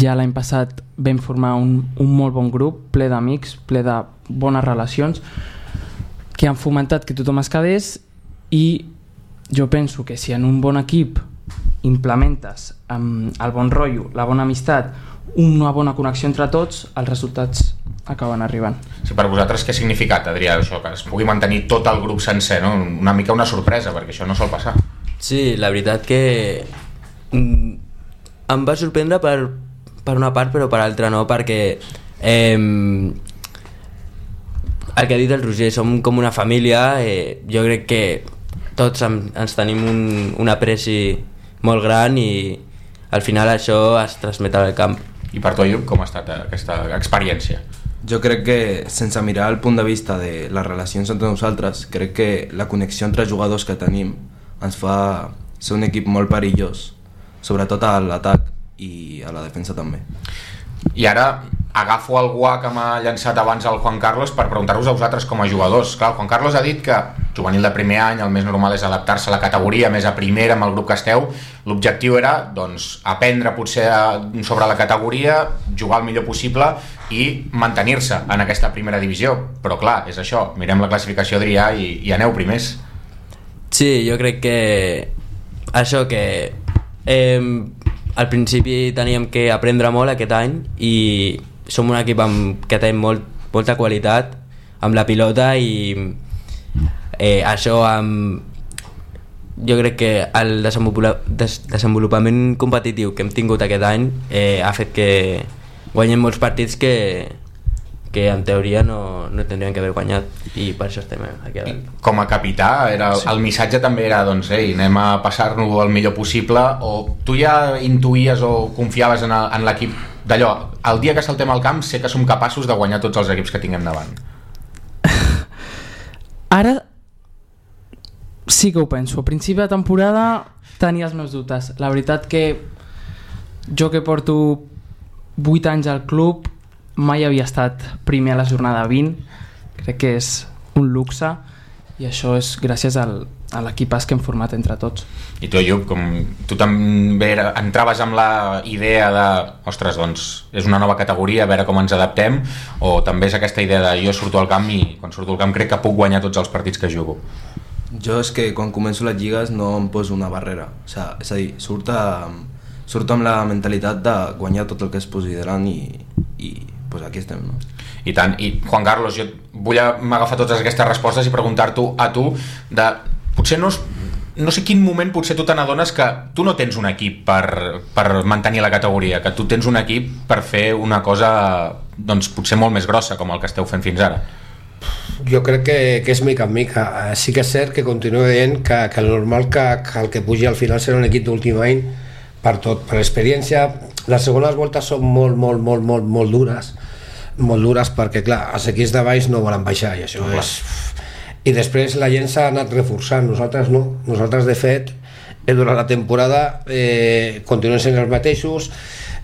ja l'any passat vam formar un, un molt bon grup, ple d'amics, ple de bones relacions. que han fomentat que tothom es quedés i jo penso que si en un bon equip implementes um, el bon rotllo, la bona amistat, una bona connexió entre tots, els resultats acaben arribant. Sí, per vosaltres què ha significat, Adrià, això, que es pugui mantenir tot el grup sencer, no? Una mica una sorpresa, perquè això no sol passar. Sí, la veritat que mm, em va sorprendre per, per una part però per altra no, perquè eh, el que ha dit el Roger, som com una família, eh, jo crec que tots em, ens tenim un, un apreci molt gran i al final això es transmet al camp. I per tu, Ayub, com ha estat aquesta experiència? Jo crec que, sense mirar el punt de vista de les relacions entre nosaltres, crec que la connexió entre jugadors que tenim ens fa ser un equip molt perillós, sobretot a l'atac i a la defensa també. I ara agafo el guà que m'ha llançat abans el Juan Carlos per preguntar-vos a vosaltres com a jugadors. Clar, Juan Carlos ha dit que juvenil de primer any el més normal és adaptar-se a la categoria, més a primera amb el grup que esteu. L'objectiu era doncs, aprendre potser sobre la categoria, jugar el millor possible i mantenir-se en aquesta primera divisió. Però clar, és això, mirem la classificació Adrià i, i aneu primers. Sí, jo crec que això que eh, al principi teníem que aprendre molt aquest any i som un equip amb, que té molt, molta qualitat amb la pilota i eh, això amb jo crec que el desenvolupament competitiu que hem tingut aquest any eh, ha fet que guanyem molts partits que, que en teoria no, no tindrien que haver guanyat i per això estem aquí dalt. Com a capità, era, sí. el missatge també era doncs, ei, anem a passar-nos el millor possible o tu ja intuïes o confiaves en, el- en l'equip d'allò, el dia que saltem al camp sé que som capaços de guanyar tots els equips que tinguem davant. Ara sí que ho penso. A principi de temporada tenia els meus dubtes. La veritat que jo que porto 8 anys al club mai havia estat primer a la jornada 20. Crec que és un luxe i això és gràcies al, a l'equipàs que hem format entre tots. I tu, Ayub, com tu també era- entraves amb la idea de ostres, doncs és una nova categoria, a veure com ens adaptem o també és aquesta idea de jo surto al camp i quan surto al camp crec que puc guanyar tots els partits que jugo. Jo és que quan començo les lligues no em poso una barrera. O sigui, és a dir, surt, amb, surt amb la mentalitat de guanyar tot el que es posi davant i, i pues aquí estem. No? I tant, i Juan Carlos, jo vull agafar totes aquestes respostes i preguntar-t'ho a tu de, potser no, no sé quin moment potser tu te n'adones que tu no tens un equip per, per mantenir la categoria, que tu tens un equip per fer una cosa doncs potser molt més grossa com el que esteu fent fins ara. Jo crec que, que és mica en mica. Eh, Sí que és cert que continuo dient que, que el normal que, que el que pugi al final serà un equip d'últim any per tot, per l'experiència. Les segones voltes són molt, molt, molt, molt, molt dures molt dures perquè clar, els equips de baix no volen baixar i això és i després la gent s'ha anat reforçant. Nosaltres no, nosaltres de fet eh, durant la temporada eh, continuem sent els mateixos.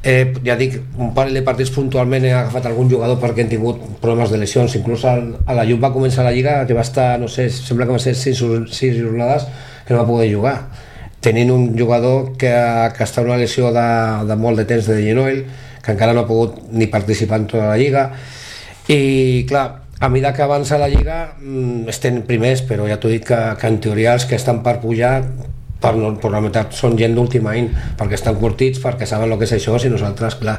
Eh, ja dic, un parell de partits puntualment he agafat algun jugador perquè han tingut problemes de lesions, inclús el, a la Llum va començar la Lliga que va estar, no sé, sembla que va ser 6, sis jornades que no va poder jugar. Tenint un jugador que, que està en una lesió de, de molt de temps de genoll que encara no ha pogut ni participar en tota la Lliga. I clar, a mesura que avança la Lliga mm, estem primers, però ja t'ho dic que, que en teoria els que estan per pujar per, no, per la meitat són gent d'últim any perquè estan curtits, perquè saben el que és això i nosaltres, clar.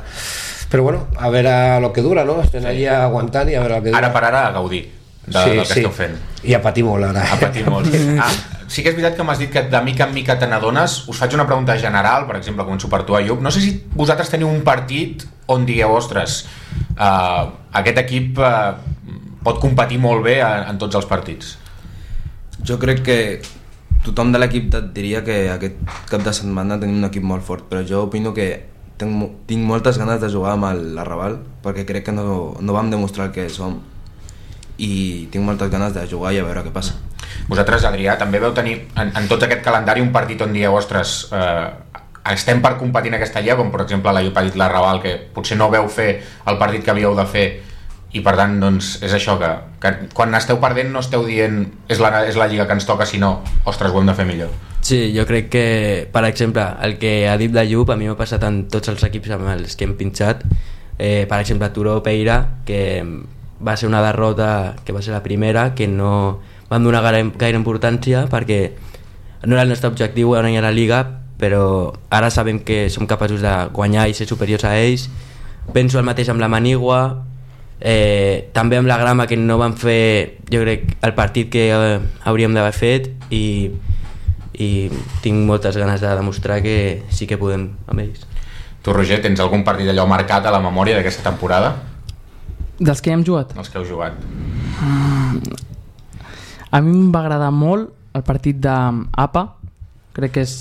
Però bueno, a veure el que dura, no? Estem allà aguantant i a veure el que dura. Ara per ara a gaudir de, Sí, del que sí. esteu fent. i a patir molt ara A patir molt. Ah, sí que és veritat que m'has dit que de mica en mica te n'adones. Us faig una pregunta general, per exemple, començo per tu, Ayub. No sé si vosaltres teniu un partit on digueu, ostres, uh, aquest equip uh, pot competir molt bé en, en tots els partits. Jo crec que tothom de l'equip et diria que aquest cap de setmana tenim un equip molt fort, però jo opino que tinc, mo- tinc moltes ganes de jugar amb el- l'Arrabal perquè crec que no, no vam demostrar el que som i tinc moltes ganes de jugar i a veure què passa. Vosaltres, Adrià, també veu tenir en, en tot aquest calendari un partit on dieu, ostres, eh, estem per competir en aquesta lliga, com per exemple ha dit la Raval, que potser no veu fer el partit que havíeu de fer i per tant doncs, és això que, que quan esteu perdent no esteu dient és la, és la lliga que ens toca sinó ostres ho hem de fer millor Sí, jo crec que, per exemple, el que ha dit la Llup a mi m'ha passat en tots els equips amb els que hem pinxat. Eh, per exemple, Turó Peira, que va ser una derrota que va ser la primera, que no vam donar gaire, gaire importància perquè no era el nostre objectiu guanyar la Liga, però ara sabem que som capaços de guanyar i ser superiors a ells. Penso el mateix amb la Manigua, eh, també amb la Grama que no van fer jo crec el partit que eh, hauríem d'haver fet i, i tinc moltes ganes de demostrar que sí que podem amb ells. Tu, Roger, tens algun partit allò marcat a la memòria d'aquesta temporada? Dels que hem jugat? Els que heu jugat. A mi em va agradar molt el partit d'APA, crec que és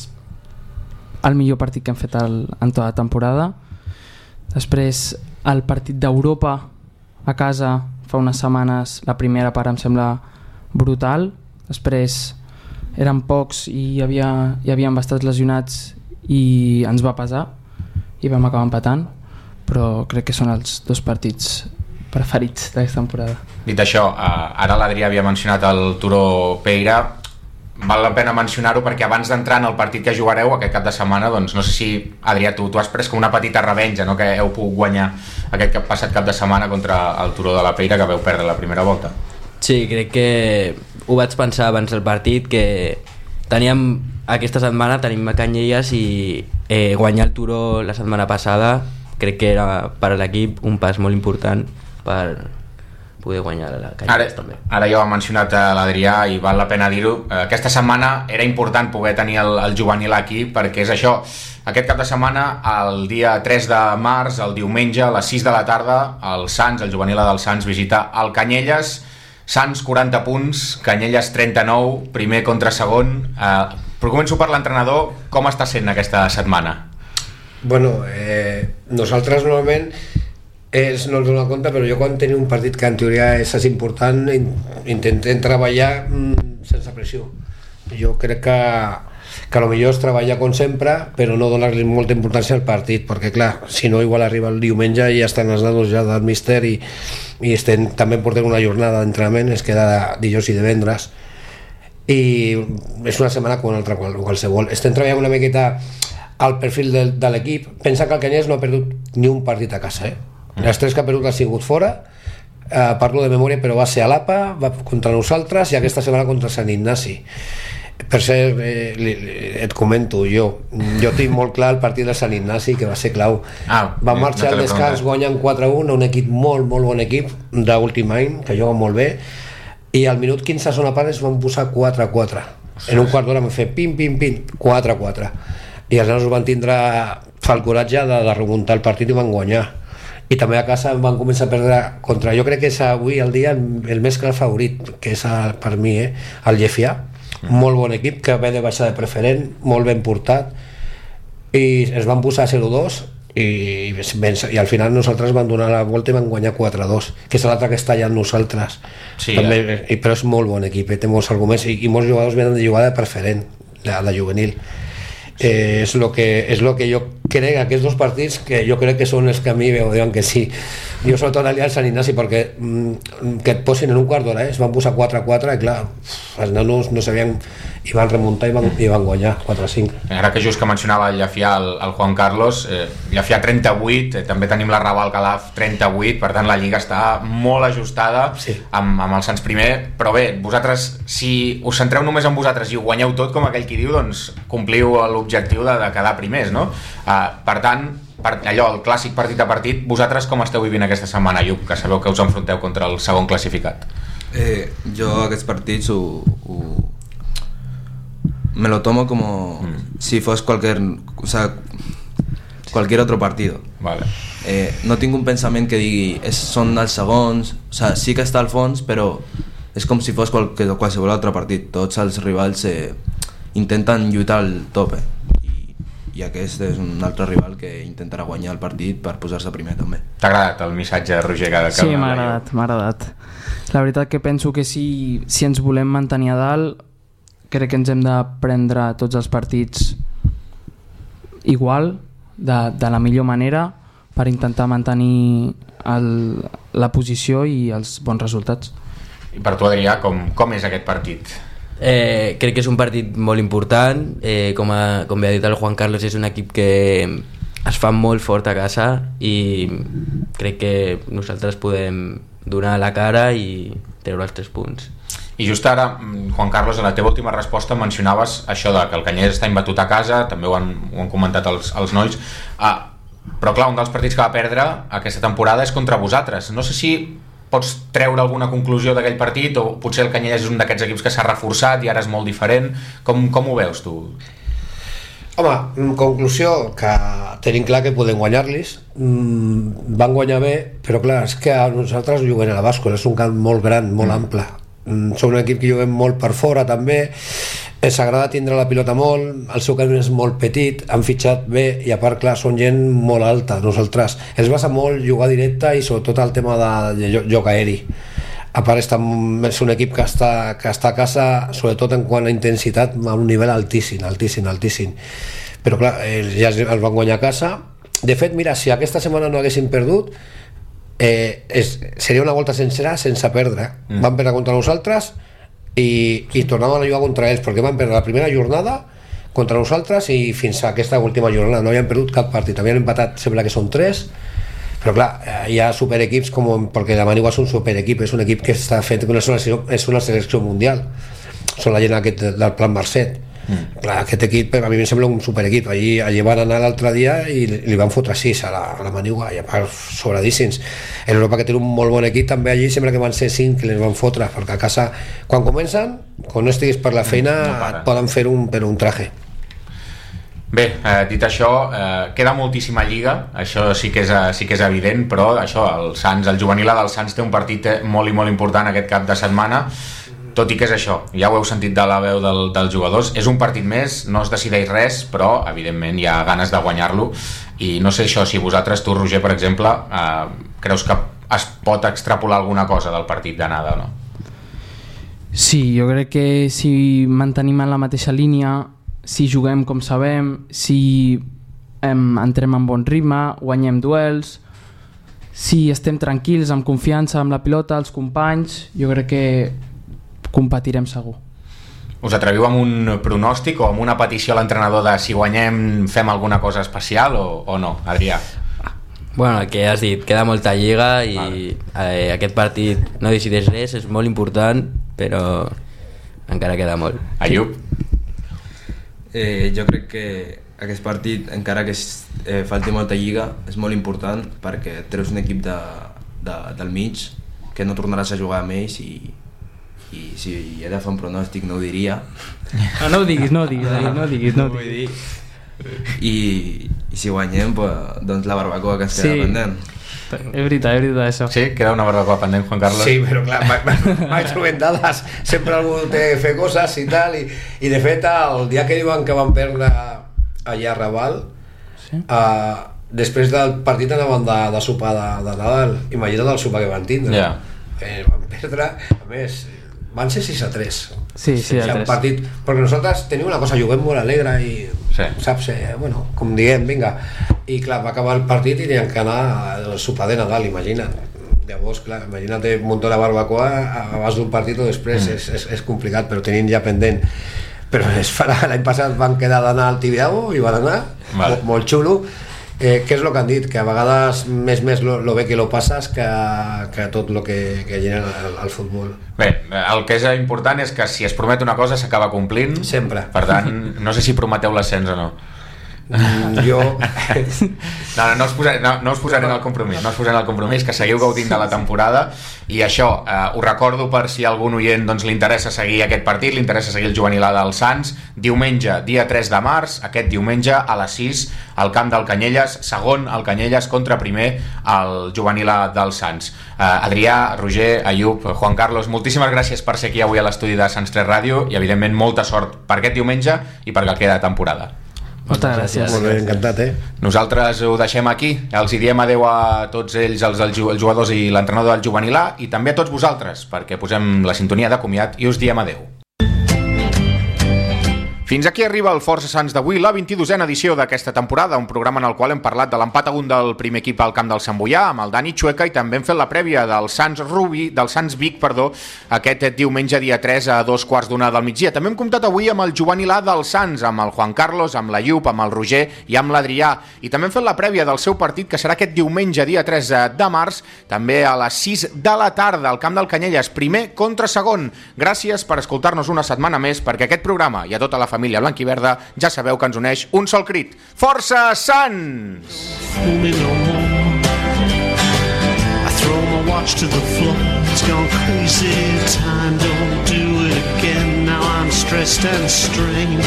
el millor partit que hem fet el, en tota la temporada. Després el partit d'Europa a casa fa unes setmanes, la primera part em sembla brutal. Després eren pocs i hi havia, hi havia bastants lesionats i ens va pesar i vam acabar empatant però crec que són els dos partits preferits d'aquesta temporada. Dit això, eh, ara l'Adrià havia mencionat el Turó Peira, val la pena mencionar-ho perquè abans d'entrar en el partit que jugareu aquest cap de setmana, doncs no sé si, Adrià, tu, tu has pres com una petita revenja, no?, que heu pogut guanyar aquest cap, passat cap de setmana contra el Turó de la Peira, que veu perdre la primera volta. Sí, crec que ho vaig pensar abans del partit que teníem aquesta setmana tenim a Canyelles i eh, guanyar el Turó la setmana passada crec que era per a l'equip un pas molt important per poder guanyar la Ara, Canyelles també. ara ja ho ha mencionat eh, l'Adrià i val la pena dir-ho. Eh, Aquesta setmana era important poder tenir el, el juvenil aquí perquè és això, aquest cap de setmana el dia 3 de març, el diumenge a les 6 de la tarda el Sants, el juvenil del Sants visita el Canyelles Sants 40 punts, Canyelles 39 primer contra segon eh, però començo per l'entrenador com està sent aquesta setmana? Bueno, eh, nosaltres normalment és, no ens donem compte, però jo quan tenim un partit que en teoria és, és important in, intentem treballar mm, sense pressió. Jo crec que, que a lo millor és treballar com sempre, però no donar-li molta importància al partit, perquè clar, si no igual arriba el diumenge i ja estan els nanos ja del míster i, i estem, també portem una jornada d'entrenament, es queda dijous i divendres, i és una setmana com una altra qual, qualsevol. Estem treballant una miqueta al perfil de, de l'equip. Pensa que el Canyelles no ha perdut ni un partit a casa, eh? Les tres que ha perdut ha sigut fora, eh, parlo de memòria, però va ser a l'APA, va contra nosaltres i aquesta setmana contra Sant Ignasi. Per cert, eh, li, li, et comento, jo jo tinc molt clar el partit de Sant Ignasi, que va ser clau. Ah, va no marxar te al descans, guanyen 4-1, un equip molt, molt bon equip d'últim any, que juga molt bé, i al minut 15 a zona part es van posar 4-4. En un quart d'hora vam fer pim, pim, pim, 4-4. I els nanos van tindre el coratge de, de remuntar el partit i van guanyar. I també a casa van començar a perdre contra... Jo crec que és avui el dia el, el més clar favorit, que és el, per mi, eh, el Llefià. Molt bon equip, que ve de baixar de preferent, molt ben portat, i es van posar 0-2 i, i al final nosaltres vam donar la volta i vam guanyar 4-2 que és l'altre que està allà amb nosaltres. Sí, també, eh? però és molt bon equip, eh, té molts arguments i, i molts jugadors venen de jugar de preferent de, de juvenil eh, és lo que, és lo que jo crec aquests dos partits que jo crec que són els que a mi veu diuen que sí jo sobretot aliar al Sant Ignasi perquè mm, que et posin en un quart d'hora eh? es van posar 4-4 i clar els nanos no sabien i van remuntar i van, i van guanyar 4-5 Ara que just que mencionava el Llafià, el, el Juan Carlos, eh, Llafià 38, eh, també tenim la Raval Calaf 38, per tant la Lliga està molt ajustada Sí. amb, amb el Sants primer, però bé, vosaltres, si us centreu només en vosaltres i ho guanyeu tot, com aquell qui diu, doncs compliu l'objectiu de, de quedar primers, no? Uh, per tant, per allò, el clàssic partit a partit, vosaltres com esteu vivint aquesta setmana, Lluc, que sabeu que us enfronteu contra el segon classificat? Eh, jo aquests partits ho, ho, me lo tomo como si fos cualquier, o sea, cualquier otro partido. Vale. Eh, no tinc un pensament que digui és, són els segons, o sea, sí que està al fons, però és com si fos qual, que qualsevol altre partit. Tots els rivals eh, intenten lluitar al tope i, i aquest és un altre rival que intentarà guanyar el partit per posar-se primer també. T'ha agradat el missatge, Roger, que, que Sí, m'ha agradat, m'ha agradat. La veritat que penso que si, si ens volem mantenir a dalt, crec que ens hem de prendre tots els partits igual, de, de la millor manera, per intentar mantenir el, la posició i els bons resultats. I per tu, Adrià, com, com és aquest partit? Eh, crec que és un partit molt important eh, com, a, com bé ha dit el Juan Carlos és un equip que es fa molt fort a casa i crec que nosaltres podem donar la cara i treure els tres punts. I just ara, mm, Juan Carlos, en la teva última resposta mencionaves això de que el Canyelles està imbatut a casa, també ho han, ho han comentat els, els nois, ah, però clar, un dels partits que va perdre aquesta temporada és contra vosaltres. No sé si pots treure alguna conclusió d'aquell partit o potser el Canyelles és un d'aquests equips que s'ha reforçat i ara és molt diferent. Com, com ho veus tu? Home, en conclusió, que tenim clar que podem guanyar-los. Mm, van guanyar bé, però clar, és que a nosaltres juguem a la bàscula, és un camp molt gran, molt mm. ample. Mm, som un equip que juguem molt per fora també, ens agrada tindre la pilota molt, el seu camp és molt petit, han fitxat bé i a part, clar, són gent molt alta, nosaltres. Ens basa molt jugar directe i sobretot el tema de, de joc aeri. A part està, és un equip que està, que està a casa sobretot en quant a intensitat a un nivell altíssim, altíssim, altíssim. Però clar, eh, ja els van guanyar a casa. De fet, mira, si aquesta setmana no haguéssim perdut eh, és, seria una volta sencera sense perdre. Mm. van perdre contra nosaltres i, i tornaven a jugar contra ells perquè van perdre la primera jornada contra nosaltres i fins a aquesta última jornada. No havien perdut cap partit, havien empatat sembla que són tres. Però clar, eh, hi ha superequips com, perquè la Manigua és un superequip és un equip que està fet és una selecció, és una selecció mundial. Són la gent aquest del plan Marcet mm. clar, aquest equip a mi em sembla un superequip. Allí, allí van anar l'altre dia i li van fotre 6 a la, a la Manigua i a part sobradíssims. En Europa que té un molt bon equip també allí sembla que van ser 5 que les van fotre perquè a casa quan comencen quan no estiguis per la feina no et poden fer un, per un traje. Bé, eh, dit això, eh, queda moltíssima lliga, això sí que, és, eh, sí que és evident, però això, el Sants, el juvenil del Sants té un partit eh, molt i molt important aquest cap de setmana, tot i que és això, ja ho heu sentit de la veu del, dels jugadors, és un partit més, no es decideix res, però evidentment hi ha ganes de guanyar-lo, i no sé això, si vosaltres, tu Roger, per exemple, eh, creus que es pot extrapolar alguna cosa del partit d'anada o no? Sí, jo crec que si mantenim en la mateixa línia si juguem com sabem, si em, entrem en bon ritme, guanyem duels, si estem tranquils, amb confiança amb la pilota, els companys, jo crec que competirem segur. Us atreviu amb un pronòstic o amb una petició a l'entrenador de si guanyem fem alguna cosa especial o, o no, Adrià? Bueno, el que has dit, queda molta lliga i vale. eh, aquest partit no decideix res, és molt important, però encara queda molt. Ayub? Eh, jo crec que aquest partit, encara que es, eh, falti molta lliga, és molt important perquè treus un equip de, de, del mig que no tornaràs a jugar amb ells i, i si he de fer un pronòstic no ho diria. No, no ho diguis, no ho diguis, no, no ho diguis. No ho vull dir. I, I si guanyem, pues, doncs la barbacoa que es queda sí. pendent. És veritat, és veritat això. Sí, queda una barbacoa pendent, Juan Carlos. Sí, però clar, mai trobem dades, sempre algú té fer coses i tal, i, i de fet el dia que diuen que van perdre allà a Raval, sí? uh, després del partit anaven de, de sopar de, de Nadal, imagina't el sopar que van tindre. Yeah. Eh, van perdre, a més, van ser 6 a 3. Sí, sí, a 3. Partit, perquè nosaltres tenim una cosa, juguem molt alegre i, sí. saps, eh, bueno, com diguem, vinga. I clar, va acabar el partit i tenien que anar al sopar de Nadal, imagina't. Llavors, clar, imagina't un muntó de barbacoa abans d'un partit o després, mm. és, és, és complicat, però tenim ja pendent però es farà, l'any passat van quedar d'anar al Tibidabo i van anar, vale. molt, molt xulo Eh, què és el que han dit? Que a vegades més més lo, lo bé que lo passes que, que tot el que, que genera el, el futbol. Bé, el que és important és que si es promet una cosa s'acaba complint. Sempre. Per tant, no sé si prometeu l'ascens o no. Mm, jo... No, no, no, us posaré, no, no us posaré en el compromís, no us posaré en el compromís, que seguiu gaudint de la temporada i això, eh, ho recordo per si algun oient doncs, li interessa seguir aquest partit, li interessa seguir el juvenil A dels Sants, diumenge, dia 3 de març, aquest diumenge a les 6 al camp del Canyelles, segon el Canyelles contra primer el juvenil A dels Sants. Eh, Adrià, Roger, Ayub, Juan Carlos, moltíssimes gràcies per ser aquí avui a l'estudi de Sants 3 Ràdio i evidentment molta sort per aquest diumenge i per que queda temporada. Moltes gràcies. Molt bé, encantat, eh? Nosaltres ho deixem aquí. Els hi diem adeu a tots ells, els, els jugadors i l'entrenador del juvenil A, i també a tots vosaltres, perquè posem la sintonia de comiat i us diem adeu. Fins aquí arriba el Força Sants d'avui, la 22a edició d'aquesta temporada, un programa en el qual hem parlat de l'empat a un del primer equip al camp del Sant Boià, amb el Dani Chueca, i també hem fet la prèvia del Sants Rubi, del Sants Vic, perdó, aquest diumenge dia 3 a dos quarts d'una del migdia. També hem comptat avui amb el Joan Ilà del Sants, amb el Juan Carlos, amb la Llup, amb el Roger i amb l'Adrià. I també hem fet la prèvia del seu partit, que serà aquest diumenge dia 3 de març, també a les 6 de la tarda, al camp del Canyelles, primer contra segon. Gràcies per escoltar-nos una setmana més, perquè aquest programa i a tota la família família blanquiverda, ja sabeu que ens uneix un sol crit. Força Sants! watch to the floor. It's gone crazy. Time don't do it again. Now I'm stressed and strained.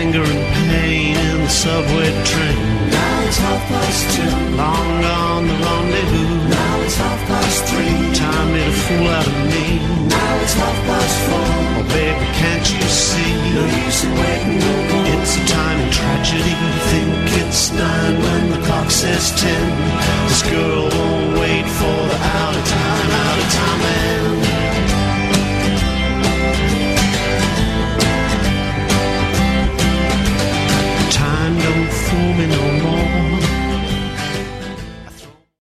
Anger and pain in the subway train. Now it's half past two. Long gone the rendezvous. Now it's half past three. Time made a fool out of me. it's half past four. Oh, baby, can't you see? No use in waiting no more. It's a time in tragedy. Think it's nine when the clock says ten. This girl won't wait for the out of time, out of time man. Time don't fool me no